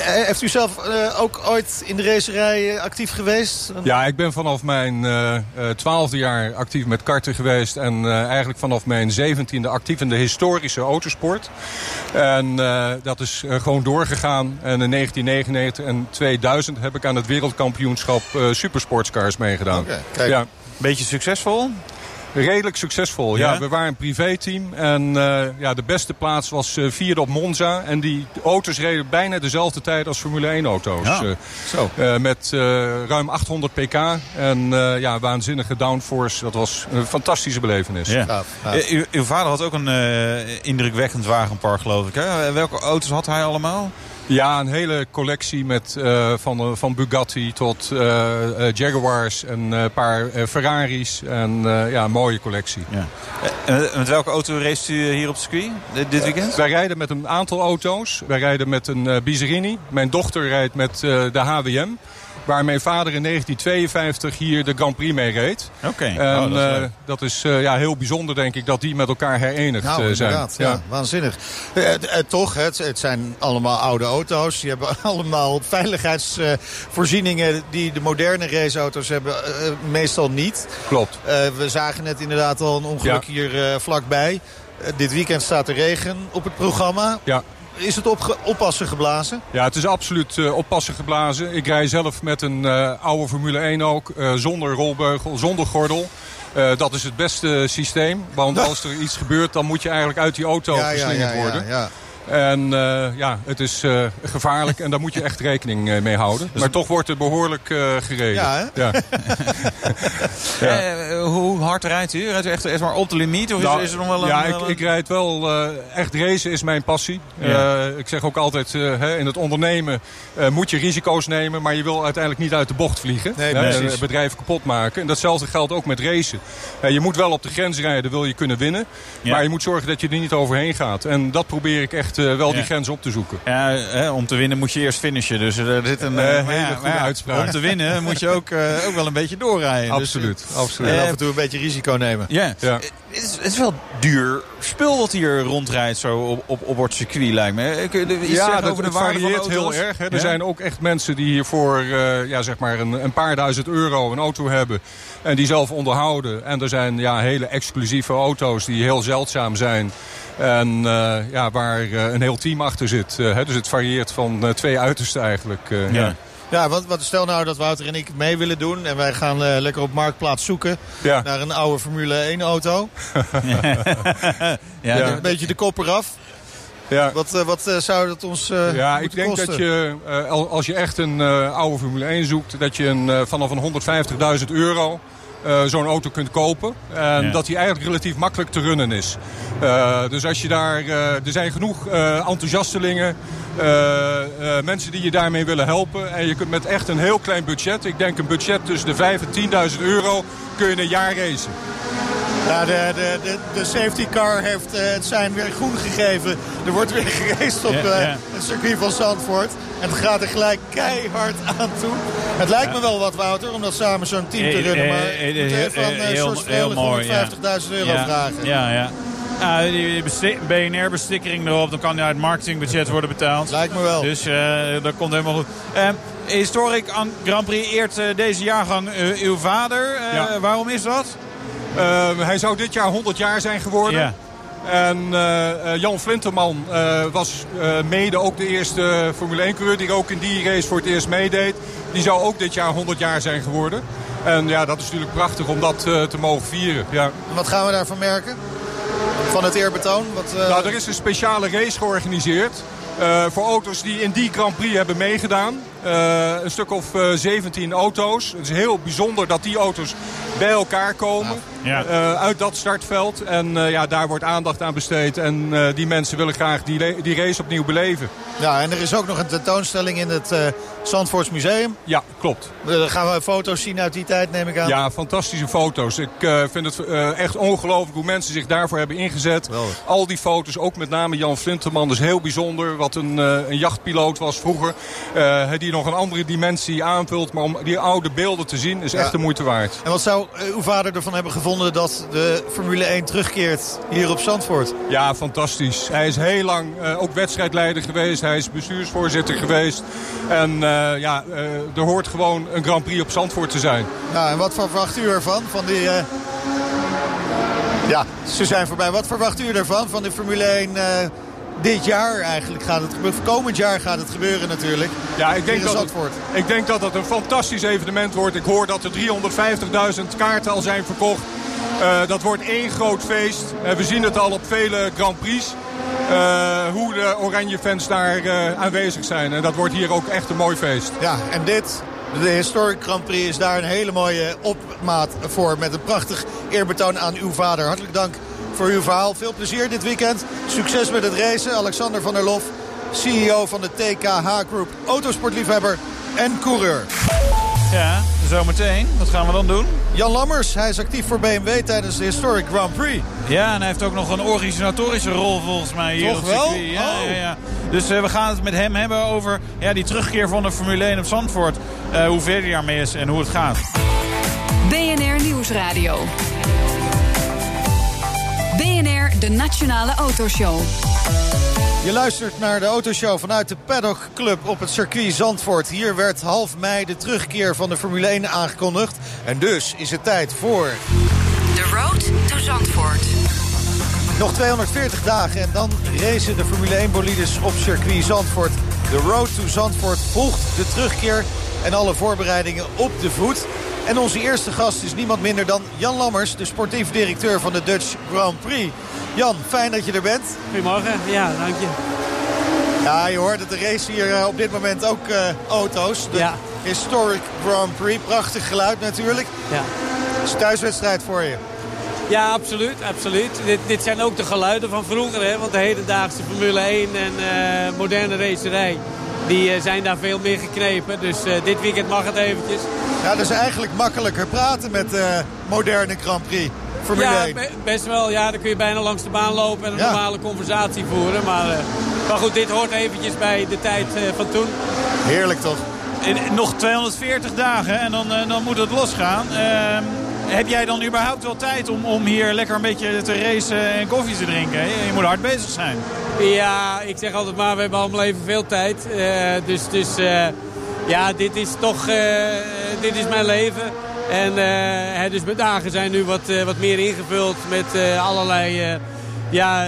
Heeft u zelf ook ooit in de racerij eh, actief geweest? Ja, ik ben vanaf mijn eh, eh, twaalfde jaar actief met karten geweest. En eh, eigenlijk vanaf mijn zeventiende actief in de historische autosport. En eh, dat is gewoon doorgegaan. En in 1999 en 2000 heb ik aan het wereldkampioenschap eh, supersportscars meegedaan. Oké, kijk. Ja, Beetje succesvol? Redelijk succesvol. Ja, Ja? we waren een privéteam. En eh, ja, de beste plaats was eh, vierde op Monza. En die auto's reden bijna dezelfde tijd als Formule 1 auto's. Ja, Eh, Zo. eh, met eh, ruim 800 pk en eh, ja, waanzinnige downforce. Dat was een fantastische belevenis. Ja. Uw, uw vader had ook een eh, indrukwekkend wagenpark, geloof ik. Hè? Welke auto's had hij allemaal? Ja, een hele collectie met, eh, van, eh, van Bugatti tot eh, Jaguars en een paar Ferraris. En ja, een mooie collectie. Ja. En met- welke auto race u hier op circuit dit, weekend? Wij rijden met een aantal auto's. Wij rijden met een Bizerini. Mijn dochter rijdt met de HWM. Waar mijn vader in 1952 hier de Grand Prix mee reed. Oké, En oh, dat is eh, leuk. dat is eh, ja, heel bijbijzonder, denk ik, dat die met elkaar herenigd Nou, eh, zijn. inderdaad. Ja. waanzinnig. Eh, eh, toch, het, het zijn allemaal oude auto's. Die hebben <laughs> allemaal veiligheidsvoorzieningen die de moderne raceauto's hebben eh, meestal niet. Klopt. Eh, we zagen net inderdaad al een ongeluk Ja. hier eh, vlakbij. Dit weekend staat er regen op het programma. Ja. Is het opge- oppassen geblazen? Ja, het is absoluut eh, oppassen geblazen. Ik rij zelf met een eh, oude Formule 1 ook. eh, zonder rolbeugel, zonder gordel. Dat is het beste systeem. Want <laughs> als er iets gebeurt, dan moet je eigenlijk uit die auto geslingerd worden. ja. En eh, ja, het is eh, gevaarlijk en daar moet je echt rekening eh, mee houden. Maar toch wordt er behoorlijk eh, gereden. Ja, hè? <laughs> Ja. Eh, hoe hard rijdt u? Rijdt u echt, echt maar op de limiet? Of is- Nou, is, er nog wel een... ja, ik, een- ik rijd wel. eh, echt racen is mijn passie. Ja. Eh, ik zeg ook altijd, hè, in het ondernemen eh, moet je risico's nemen. Maar je wil uiteindelijk niet uit de bocht vliegen. Nee, en bedrijven kapot maken. En datzelfde geldt ook met racen. Je moet wel op de grens rijden, wil je kunnen winnen. Ja. Maar je moet zorgen dat je er niet overheen gaat. En dat probeer ik echt echt wel die grens op te zoeken. Ja, hè, om te winnen moet je eerst finishen. Dus er zit een hele goede uitspraak. Om te winnen moet je ook, ook wel een beetje doorrijden. Absoluut. Dus, absoluut. En af en toe een beetje risico nemen. Ja. ja. Het, is, het is wel duur spul wat hier rondrijdt zo op, op, op het circuit lijkt me. ja, dat, over de het varieert heel erg. Hè. Er zijn ook echt mensen die hier voor uh, ja, zeg maar een, een, paar duizend euro een auto hebben. En die zelf onderhouden. En er zijn ja, hele exclusieve auto's die heel zeldzaam zijn. En uh, ja, waar uh, een heel team achter zit. Hè. Dus het varieert van twee uitersten eigenlijk. ja. ja. Ja, wat, wat stel nou dat Wouter en ik mee willen doen. En wij gaan uh, lekker op Marktplaats zoeken ja. naar een oude Formule 1 auto. <laughs> ja, ja. Een beetje de kop eraf. Ja. Wat, uh, wat uh, zou dat ons uh, Ja, ik denk kosten? dat je, als je echt een oude Formule 1 zoekt... dat je een, vanaf een 150.000 euro uh, zo'n auto kunt kopen. En ja. dat die eigenlijk relatief makkelijk te runnen is. Uh, dus als je daar... Uh, er zijn genoeg enthousiastelingen. mensen die je daarmee willen helpen. En je kunt met echt een heel klein budget... ik denk een budget tussen de 5 en 10.000 euro... kun je een jaar racen. Ja, de, de, de, de safety car heeft het zijn weer groen gegeven. Er wordt weer <laughs> geraced op ja. het circuit van Zandvoort. En het gaat er gelijk keihard aan toe. Het lijkt me wel wat, Wouter, om dat samen zo'n team te runnen. Maar ik moet even aan George Vreeling 150.000 euro vragen. Ja, ja. Ja, die BNR-bestikkering erop, dan kan die uit het marketingbudget worden betaald. Lijkt me wel. Dus uh, dat komt helemaal goed. Uh, Historic Grand Prix eert uh, deze jaargang uw vader. Ja. Waarom is dat? Uh, hij zou dit jaar 100 jaar zijn geworden. Ja. En uh, Jan Flinterman uh, was mede ook de eerste Formule 1-coureur die ook in die race voor het eerst meedeed. Die zou ook dit jaar 100 jaar zijn geworden. En ja, dat is natuurlijk prachtig om dat te mogen vieren. Ja. En wat gaan we daarvan merken? Van het eerbetoon? Wat, Nou, er is een speciale race georganiseerd. Uh, voor auto's die in die Grand Prix hebben meegedaan. Uh, een stuk of uh, 17 auto's. Het is heel bijzonder dat die auto's bij elkaar komen. Ja. uit dat startveld. En ja, daar wordt aandacht aan besteed. En die mensen willen graag die, die race opnieuw beleven. Ja, en er is ook nog een tentoonstelling in het Zandvoorts Museum. Ja, klopt. Dan gaan we foto's zien uit die tijd, neem ik aan. Ja, fantastische foto's. Ik vind het echt ongelooflijk hoe mensen zich daarvoor hebben ingezet. Wel. Al die foto's, ook met name Jan Flinterman, is heel bijzonder wat een, uh, een jachtpiloot was vroeger. Uh, die nog een andere dimensie aanvult. Maar om die oude beelden te zien is Ja. echt de moeite waard. En wat zou uh, uw vader ervan hebben gevonden dat de Formule 1 terugkeert hier op Zandvoort? Ja, fantastisch. Hij is heel lang uh, ook wedstrijdleider geweest. Hij is bestuursvoorzitter geweest. En uh, ja, uh, er hoort gewoon een Grand Prix op Zandvoort te zijn. Nou, en wat verwacht u ervan? Van die, uh... Ja, ze zijn voorbij. Wat verwacht u ervan? Van de Formule 1 uh, dit jaar eigenlijk gaat het gebeuren. Komend jaar gaat het gebeuren natuurlijk. Ja, ik denk, dat het, ik denk dat het een fantastisch evenement wordt. Ik hoor dat er 350.000 kaarten al zijn verkocht. Uh, dat wordt één groot feest. Uh, we zien het al op vele Grand Prix. Uh, hoe de oranje fans daar aanwezig zijn. En dat wordt hier ook echt een mooi feest. Ja, en dit, de Historic Grand Prix, is daar een hele mooie opmaat voor. Met een prachtig eerbetoon aan uw vader. Hartelijk dank voor uw verhaal. Veel plezier dit weekend. Succes met het racen. Alexander van der Lof, CEO van de TKH Group. Autosportliefhebber en coureur. Ja, zometeen. Wat gaan we dan doen? Jan Lammers, hij is actief voor BMW tijdens de Historic Grand Prix. Ja, en hij heeft ook nog een organisatorische rol volgens mij hier Toch op wel? Ja, Oh. ja, ja. Dus uh, we gaan het met hem hebben over ja, die terugkeer van de Formule 1 op Zandvoort. Uh, hoe ver hij daarmee is en hoe het gaat. BNR Nieuwsradio. De Nationale Autoshow. Je luistert naar de autoshow vanuit de Paddock Club op het circuit Zandvoort. Hier werd half mei de terugkeer van de Formule 1 aangekondigd. En dus is het tijd voor... The Road to Zandvoort. Nog 240 dagen en dan racen de Formule 1 bolides op circuit Zandvoort. De Road to Zandvoort volgt de terugkeer en alle voorbereidingen op de voet. En onze eerste gast is niemand minder dan Jan Lammers, de sportief directeur van de Dutch Grand Prix. Jan, fijn dat je er bent. Goedemorgen, ja, dank je. Ja, je hoort het, er racen hier uh, op dit moment ook uh, auto's. De Ja. Historic Grand Prix, prachtig geluid natuurlijk. Ja, Het is een thuiswedstrijd voor je. ja absoluut, absoluut. Dit, dit zijn ook de geluiden van vroeger, hè? want de hedendaagse Formule 1 en eh, moderne racerij... die eh, zijn daar veel meer geknepen. Dus eh, dit weekend mag het eventjes. Ja, dat is eigenlijk makkelijker praten met de moderne Grand Prix. Formule ja, 1. be- best wel. Ja, dan kun je bijna langs de baan lopen en een Ja. normale conversatie voeren. Maar eh, Maar goed, dit hoort eventjes bij de tijd van toen. Heerlijk toch? nog 240 dagen en dan, dan moet het losgaan. Ehm, heb jij dan überhaupt wel tijd om, om hier lekker een beetje te racen en koffie te drinken? Je moet hard bezig zijn. Ja, ik zeg altijd maar, we hebben allemaal even veel tijd. dus dus ja, dit is toch dit is mijn leven. En dus mijn dagen zijn nu wat, wat meer ingevuld met allerlei ja,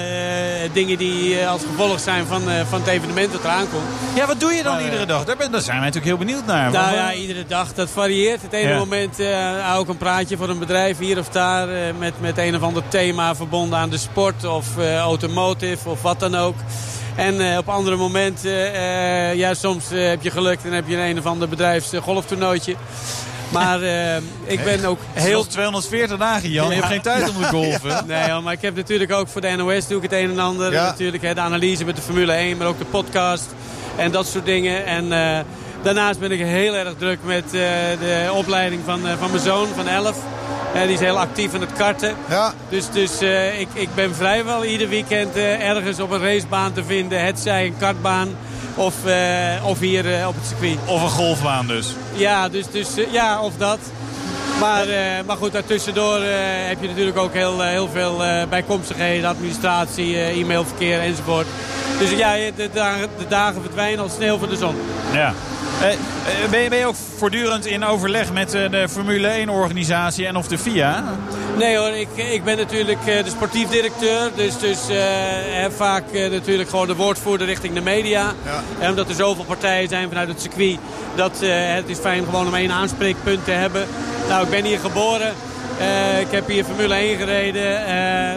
dingen die als gevolg zijn van, van het evenement dat eraan komt. Ja, wat doe je dan iedere dag? Daar, ben, daar zijn wij natuurlijk heel benieuwd naar. Nou ja, iedere dag, dat varieert. Het ene ja. moment hou ik een praatje voor een bedrijf hier of daar met, met een of ander thema verbonden aan de sport of automotive of wat dan ook. En op andere momenten, ja, soms heb je geluk en heb je een, een of ander bedrijfs golftoernooitje. Maar uh, ik ben ook heel... 240 dagen, Jan. Je hebt geen tijd om te <laughs> golven. Nee, maar ik heb natuurlijk ook voor de NOS doe ik het een en ander. Natuurlijk de analyse met de Formule 1, maar ook de podcast. En dat soort dingen. En uh, daarnaast ben ik heel erg druk met uh, de opleiding van, van mijn zoon van 11. die is heel actief in het karten. Ja. Dus, dus ik, ik ben vrijwel ieder weekend ergens op een racebaan te vinden. Het zij een kartbaan of, uh, of hier uh, op het circuit. Of een golfbaan dus. Ja, dus, dus, uh, ja of dat. Maar, maar goed, daartussendoor heb je natuurlijk ook heel, heel veel bijkomstigheden, administratie, e-mailverkeer enzovoort. Dus ja, de dagen, de dagen verdwijnen als sneeuw voor de zon. Ja. Eh, eh, ben, je, ben, je, ook voortdurend in overleg met uh, de Formule 1-organisatie en of de FIA? Nee hoor, ik, ik ben natuurlijk de sportief directeur. Dus, dus heb vaak natuurlijk gewoon de woordvoerder richting de media. Ja. En omdat er zoveel partijen zijn vanuit het circuit... dat het is fijn gewoon om één aanspreekpunt te hebben. Nou, ik ben hier geboren. ik heb hier Formule 1 gereden.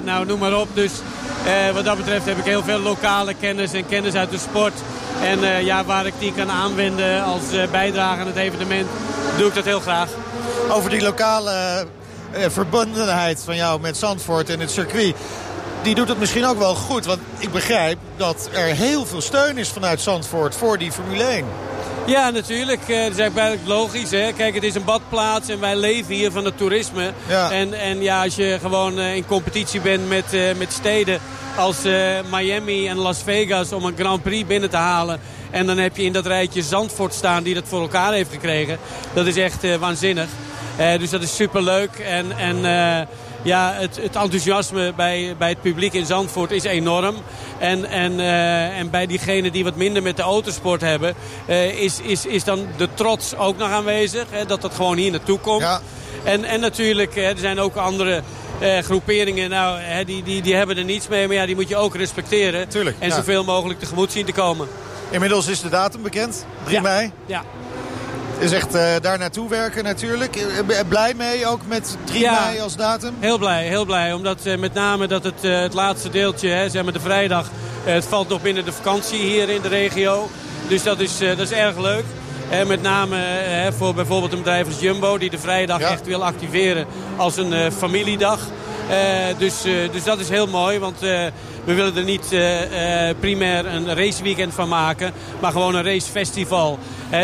nou, noem maar op. Dus wat dat betreft heb ik heel veel lokale kennis en kennis uit de sport... En uh, ja, waar ik die kan aanwenden als uh, bijdrage aan het evenement, doe ik dat heel graag. Over die lokale uh, verbondenheid van jou met Zandvoort en het circuit. Die doet het misschien ook wel goed. Want ik begrijp dat er heel veel steun is vanuit Zandvoort voor die Formule 1. Ja, natuurlijk. Dat is eigenlijk logisch. Hè? Kijk, het is een badplaats en wij leven hier van het toerisme. Ja. En, en ja, als je gewoon in competitie bent met, met steden als Miami en Las Vegas om een Grand Prix binnen te halen. En dan heb je in dat rijtje Zandvoort staan die dat voor elkaar heeft gekregen. Dat is echt waanzinnig. Dus dat is superleuk. En, en ja, het, het, enthousiasme bij, bij het publiek in Zandvoort is enorm. En, en, en bij diegenen die wat minder met de autosport hebben... is, is, is dan de trots ook nog aanwezig. Hè, dat dat gewoon hier naartoe komt. Ja. En, en natuurlijk, er zijn ook andere eh, groeperingen, nou, die, die, die hebben er niets mee. Maar ja, die moet je ook respecteren. Tuurlijk, en ja. zoveel mogelijk tegemoet zien te komen. Inmiddels is de datum bekend, 3 ja. mei. Ja. Is echt uh, daar naartoe werken natuurlijk. Uh, blij mee ook met 3 ja, mei als datum? Heel blij, heel blij. Omdat uh, met name dat het, het laatste deeltje, hè, zeg maar de vrijdag... het valt nog binnen de vakantie hier in de regio. Dus dat is, dat is erg leuk. En met name hè, voor bijvoorbeeld een bedrijf als Jumbo... die de vrijdag ja. echt wil activeren als een familiedag. Uh, dus, uh, dus dat is heel mooi, want we willen er niet primair een raceweekend van maken... maar gewoon een racefestival.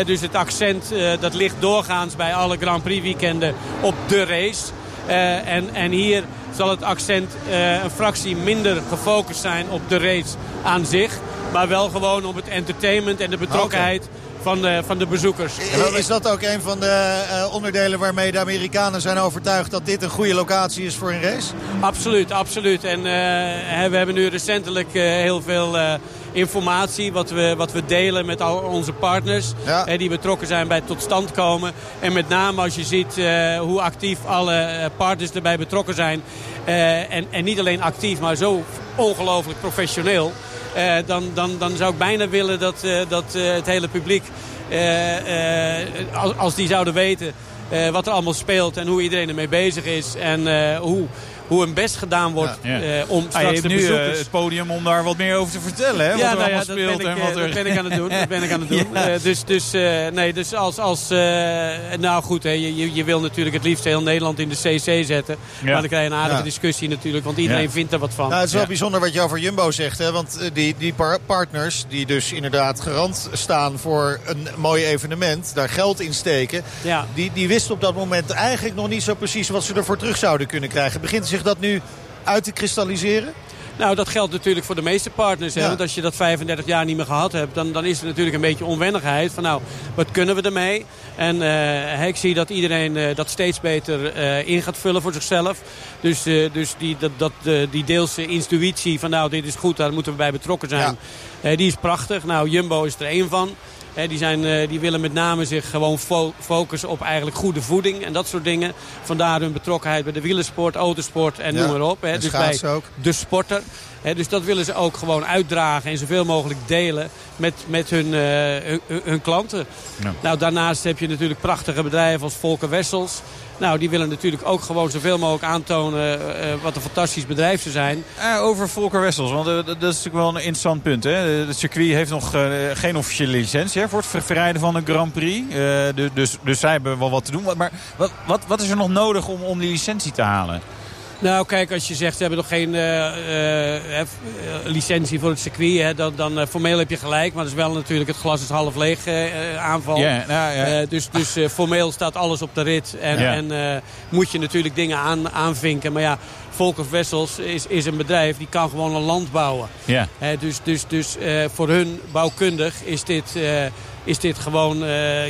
dus het accent dat ligt doorgaans bij alle Grand Prix weekenden op de race. en, en hier zal het accent een fractie minder gefocust zijn op de race aan zich... maar wel gewoon op het entertainment en de betrokkenheid... Okay van de, van de bezoekers. Is dat ook een van de uh, onderdelen waarmee de Amerikanen zijn overtuigd dat dit een goede locatie is voor een race? Absoluut, absoluut. En uh, we hebben nu recentelijk uh, heel veel informatie wat we, wat we delen met al onze partners. Ja. die betrokken zijn bij het tot stand komen. En met name als je ziet hoe actief alle partners erbij betrokken zijn. en, en niet alleen actief, maar zo ongelooflijk professioneel. Uh, dan, dan, dan zou ik bijna willen dat, uh, dat uh, het hele publiek, als, als die zouden weten wat er allemaal speelt en hoe iedereen ermee bezig is en hoe hoe een best gedaan wordt ja. uh, om straks ah, je hebt de nu bezoekers... uh, het podium om daar wat meer over te vertellen. Hè? Ja, wat er nou ja, allemaal dat speelt ben ik, en wat er... dat ben ik aan het doen. <laughs> Dat ben ik aan het doen. Ja. Uh, dus dus nee, dus als... als nou goed, hè, je, je wil natuurlijk het liefst heel Nederland in de CC zetten. Ja. Maar dan krijg je een aardige Ja. discussie natuurlijk. Want iedereen Ja. vindt er wat van. Nou, het is wel Ja. bijzonder wat je over Jumbo zegt. Hè? Want eh, die, die par- partners die dus inderdaad garant staan voor een mooi evenement. Daar geld in steken. Ja. Die, die wisten op dat moment eigenlijk nog niet zo precies wat ze ervoor terug zouden kunnen krijgen. Begint zich dat nu uit te kristalliseren? Nou, dat geldt natuurlijk voor de meeste partners. Hè? Ja. Want als je dat 35 jaar niet meer gehad hebt... Dan, dan is er natuurlijk een beetje onwennigheid. Van nou, wat kunnen we ermee? En eh, ik zie dat iedereen eh, dat steeds beter eh, in gaat vullen voor zichzelf. Dus, dus die, dat, dat, die deelse intuïtie van nou, dit is goed, daar moeten we bij betrokken zijn. Die is prachtig. Nou, Jumbo is er één van. Die, zijn, eh, die willen met name zich gewoon fo- focussen op eigenlijk goede voeding en dat soort dingen. Vandaar hun betrokkenheid bij de wielersport, autosport en Ja, noem maar op. Hè. en Dus bij ook. de sporter. Dus dat willen ze ook gewoon uitdragen en zoveel mogelijk delen met, met hun, eh, hun, klanten. Ja. Nou, daarnaast heb je natuurlijk prachtige bedrijven als Volker Wessels. Nou, die willen natuurlijk ook gewoon zoveel mogelijk aantonen eh, eh, wat een fantastisch bedrijf ze zijn. Over Volker Wessels, want dat is natuurlijk wel een interessant punt. Hè? Het circuit heeft nog geen officiële licentie hè, voor het ver- verrijden van een Grand Prix. Du- dus, dus zij hebben wel wat te doen. Maar wat, wat, wat is er nog nodig om, om die licentie te halen? Nou, kijk, als je zegt, we hebben nog geen eh, eh, eh, licentie voor het circuit, hè, dan, dan formeel heb je gelijk. Maar dat is wel natuurlijk het glas is half leeg aanval. Nou, dus dus formeel staat alles op de rit. En, moet je natuurlijk dingen aan, aanvinken. Maar ja, Volker Wessels is, is een bedrijf die kan gewoon een land bouwen. Ja. Dus dus, dus voor hun bouwkundig is dit, is dit gewoon,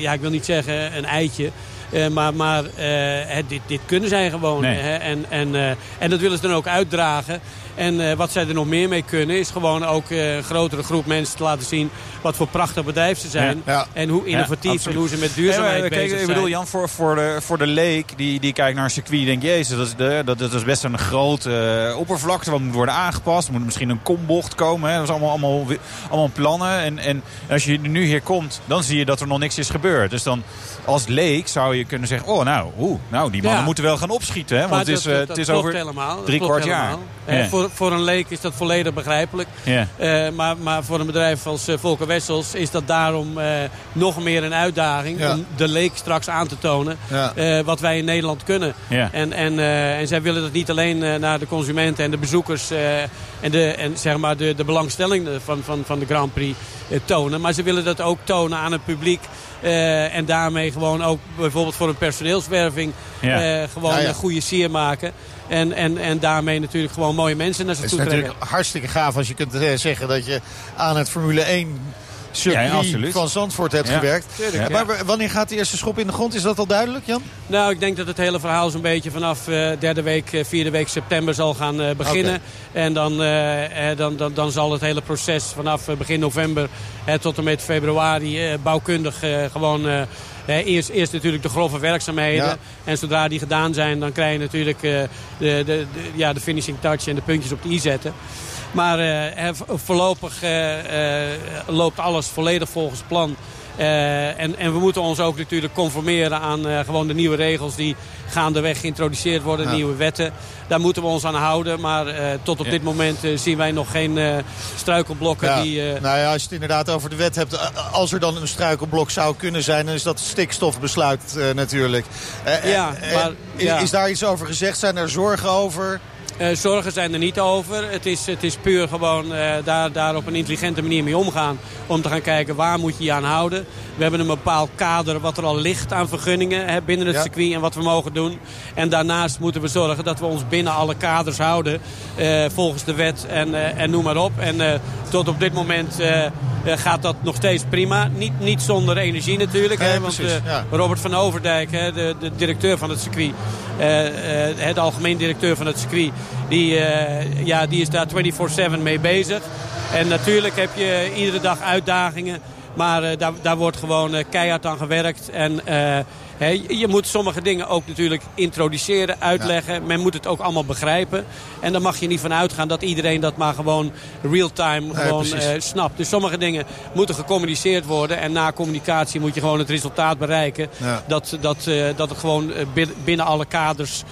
ja, ik wil niet zeggen een eitje. Eh, maar maar eh, dit, dit kunnen zij gewoon. Nee. Hè, en, en, eh, en dat willen ze dan ook uitdragen. En eh, wat zij er nog meer mee kunnen is gewoon ook eh, een grotere groep mensen te laten zien wat voor prachtig bedrijf ze zijn. Ja. Ja. En hoe innovatief en hoe ze met duurzaamheid bezig kijk, zijn. Ik bedoel, Jan, voor, voor, de, voor de leek die, die kijkt naar een circuit... die denkt, jezus, dat is, de, dat, dat is best een grote eh, oppervlakte. Wat moet worden aangepast. Er moet misschien een kombocht komen. Hè. Dat is allemaal, allemaal, allemaal plannen. En, en als je nu hier komt, dan zie je dat er nog niks is gebeurd. Dus dan als leek zou je kunnen zeggen... oh, nou, oeh, nou die mannen Ja. moeten wel gaan opschieten. Hè, want Maar het is, dat- dat het is over drie kwart jaar. helemaal. Ja. voor, voor een leek is dat volledig begrijpelijk. Ja. Eh, maar, maar voor een bedrijf als eh, Volker Wessels is dat daarom eh, nog meer een uitdaging. Ja. Om de leek straks aan te tonen Ja. eh, wat wij in Nederland kunnen. En, en, eh, en zij willen dat niet alleen eh, naar de consumenten en de bezoekers eh, en, de, en zeg maar de, de belangstelling van, van, van de Grand Prix tonen. Maar ze willen dat ook tonen aan het publiek. Eh, en daarmee gewoon ook bijvoorbeeld voor een personeelswerving Ja. eh, gewoon Ja, ja. een goede sier maken. En, en, en daarmee natuurlijk gewoon mooie mensen naar Het is toe trekken. natuurlijk hartstikke gaaf als je kunt eh, zeggen dat je aan het Formule 1 Ja, circuit absoluut. van Zandvoort hebt Ja. gewerkt. Tuurlijk, Maar wanneer gaat de eerste schop in de grond? Is dat al duidelijk, Jan? Nou, ik denk dat het hele verhaal zo'n beetje vanaf eh derde week, eh, vierde week september zal gaan eh, beginnen. En dan, dan, dan, dan zal het hele proces vanaf begin november tot en met februari eh, bouwkundig eh, gewoon... eh, eerst, eerst natuurlijk de grove werkzaamheden. Ja. En zodra die gedaan zijn, dan krijg je natuurlijk eh, de, de, de, ja, de finishing touch en de puntjes op de i zetten. Maar eh, vo- voorlopig eh, eh, loopt alles volledig volgens plan. En, en we moeten ons ook natuurlijk conformeren aan gewoon de nieuwe regels die gaandeweg geïntroduceerd worden, Ja. nieuwe wetten. Daar moeten we ons aan houden. Maar tot op Ja. dit moment zien wij nog geen struikelblokken Ja. die... Nou ja, als je het inderdaad over de wet hebt. Als er dan een struikelblok zou kunnen zijn, dan is dat stikstofbesluit natuurlijk. Ja, maar, ja. Is daar iets over gezegd? Zijn er zorgen over? Eh, zorgen zijn er niet over. Het is, het is puur gewoon eh, daar, daar op een intelligente manier mee omgaan. Om te gaan kijken waar moet je je aan houden. We hebben een bepaald kader wat er al ligt aan vergunningen hè, binnen het Ja. circuit en wat we mogen doen. En daarnaast moeten we zorgen dat we ons binnen alle kaders houden. eh, volgens de wet en, eh, en noem maar op. En eh, tot op dit moment gaat dat nog steeds prima. Niet, niet zonder energie natuurlijk. Hè, want precies, ja. Robert van Overdijk, hè, de, de directeur van het circuit. het algemeen directeur van het circuit. Die, eh, ja, die is daar 24-7 mee bezig. En natuurlijk heb je iedere dag uitdagingen. Maar eh, daar, daar wordt gewoon eh, keihard aan gewerkt. En je- moet sommige dingen ook natuurlijk introduceren, uitleggen. Men moet het ook allemaal begrijpen. En dan mag je niet van uitgaan dat iedereen dat maar gewoon real-time gewoon eh, snapt. Dus sommige dingen moeten gecommuniceerd worden. En na communicatie moet je gewoon het resultaat bereiken. Ja. Dat, dat, eh, dat het gewoon eh, bin- binnen alle kaders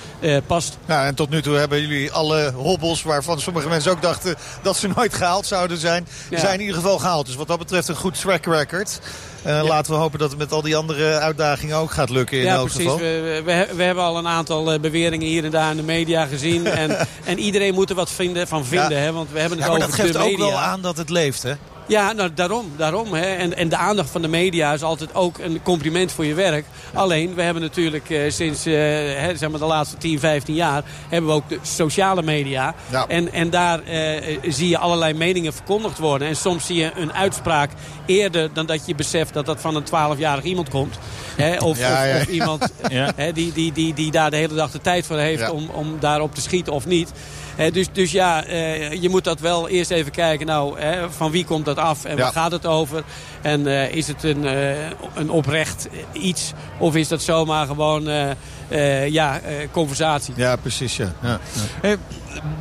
past. Ja, en tot nu toe hebben jullie alle hobbels waarvan sommige mensen ook dachten dat ze nooit gehaald zouden zijn. Ja. zijn in ieder geval gehaald. Dus wat dat betreft een goed track record. Eh, Laten we hopen dat het met al die andere uitdagingen ook gaat lukken in ja, elk precies. geval. We, we, we hebben al een aantal eh, beweringen hier en daar in de media gezien. <laughs> en, en iedereen moet er wat vinden, van vinden. Hè? Want we hebben het Ja, maar over dat geeft de ook wel aan dat het leeft, hè? Ja, nou, daarom. daarom hè. En, en de aandacht van de media is altijd ook een compliment voor je werk. Alleen, we hebben natuurlijk eh, sinds eh, hè, zeg maar de laatste 10, 15 jaar... hebben we ook de sociale media. Ja. En, en daar eh, zie je allerlei meningen verkondigd worden. En soms zie je een uitspraak eerder dan dat je beseft... dat dat van een 12-jarig iemand komt. Hè, of, Ja, ja. of, of iemand Ja. hè, die, die, die, die daar de hele dag de tijd voor heeft... Ja. om, om daarop te schieten of niet... Hè, dus, dus ja, eh, je moet dat wel eerst even kijken. Nou, hè, van wie komt dat af en Ja. waar gaat het over? En eh, is het een, eh, een oprecht iets? Of is dat zomaar gewoon eh, eh, ja, eh, conversatie? Ja, precies. Ja. Ja.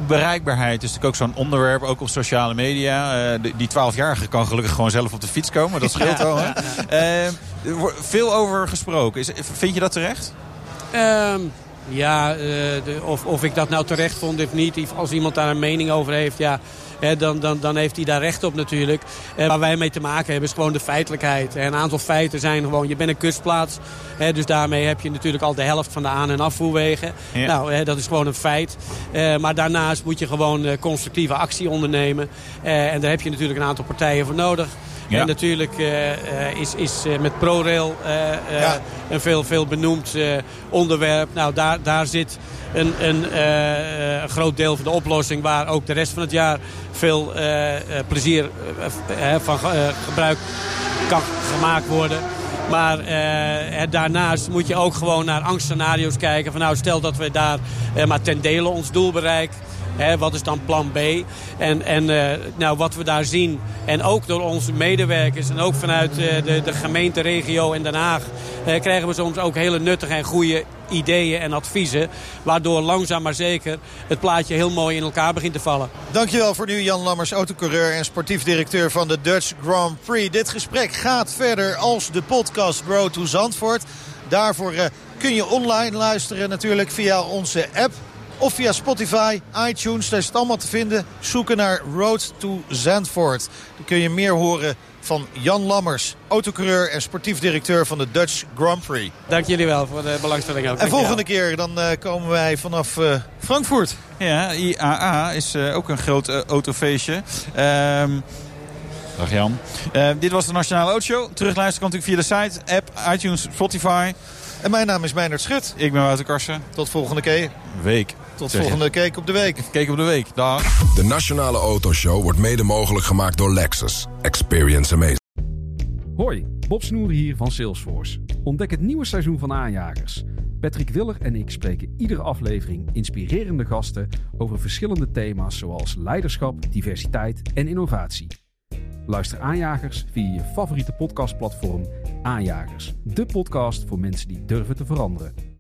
Bereikbaarheid is natuurlijk ook zo'n onderwerp, ook op sociale media. Eh, die 12-jarige kan gelukkig gewoon zelf op de fiets komen. Dat scheelt wel. Hè? Er wordt veel over gesproken. Is, vind je dat terecht? Ehm, ja, eh, de- of, of ik dat nou terecht vond of niet. Als iemand daar een mening over heeft, ja, hè, dan, dan, dan heeft hij daar recht op natuurlijk. Eh, waar wij mee te maken hebben is gewoon de feitelijkheid. En een aantal feiten zijn gewoon, je bent een kustplaats. Hè, dus daarmee heb je natuurlijk al de helft van de aan- en afvoerwegen. Ja. Nou, hè, dat is gewoon een feit. Eh, maar daarnaast moet je gewoon constructieve actie ondernemen. Eh, en daar heb je natuurlijk een aantal partijen voor nodig. Ja. En natuurlijk eh, eh, is, is eh, met ProRail eh, eh, Ja. een veel, veel benoemd eh, onderwerp. Nou, daar, daar zit een, een, eh, een groot deel van de oplossing... waar ook de rest van het jaar veel eh, eh, plezier van ge- gebruik kan gemaakt worden. Maar daarnaast moet je ook gewoon naar angstscenario's kijken. Van nou, stel dat we daar eh, maar ten dele ons doel bereiken. Hè, wat is dan plan B? En, en eh, nou, wat we daar zien, en ook door onze en ook vanuit eh, de, de gemeente, regio en Den Haag... eh, krijgen we soms ook hele nuttige en goede ideeën en adviezen... waardoor langzaam maar zeker het plaatje heel mooi in elkaar begint te vallen. Dankjewel voor nu Jan Lammers, autocoureur en sportief directeur van de Dutch Grand Prix. Dit gesprek gaat verder als de podcast Road to Zandvoort. Daarvoor eh, kun je online luisteren natuurlijk via onze app. Of via Spotify, iTunes, daar is het allemaal te vinden. Zoeken naar Road to Zandvoort. Dan kun je meer horen van Jan Lammers, autocoureur en sportief directeur van de Dutch Grand Prix. Dank jullie wel voor de belangstelling ook. En volgende keer dan eh, komen wij vanaf eh, Frankfurt. Ja, IAA is eh, ook een groot autofeestje. Ehm dag Jan. Eh, dit was de Nationale Autoshow. Terugluisteren kan natuurlijk via de site, app, iTunes, Spotify. En mijn naam is Meijnerd Schut. Ik ben Wouter Karsen. Tot volgende keer. Week. Tot volgende keer op de week. Kijk op de week. Dag. De Nationale Autoshow wordt mede mogelijk gemaakt door Lexus. Experience amazing. Hoi, Bob Snoer hier van Salesforce. Ontdek het nieuwe seizoen van Aanjagers. Patrick Willer en ik spreken iedere aflevering inspirerende gasten over verschillende thema's zoals leiderschap, diversiteit en innovatie. Luister Aanjagers via je favoriete podcastplatform Aanjagers. De podcast voor mensen die durven te veranderen.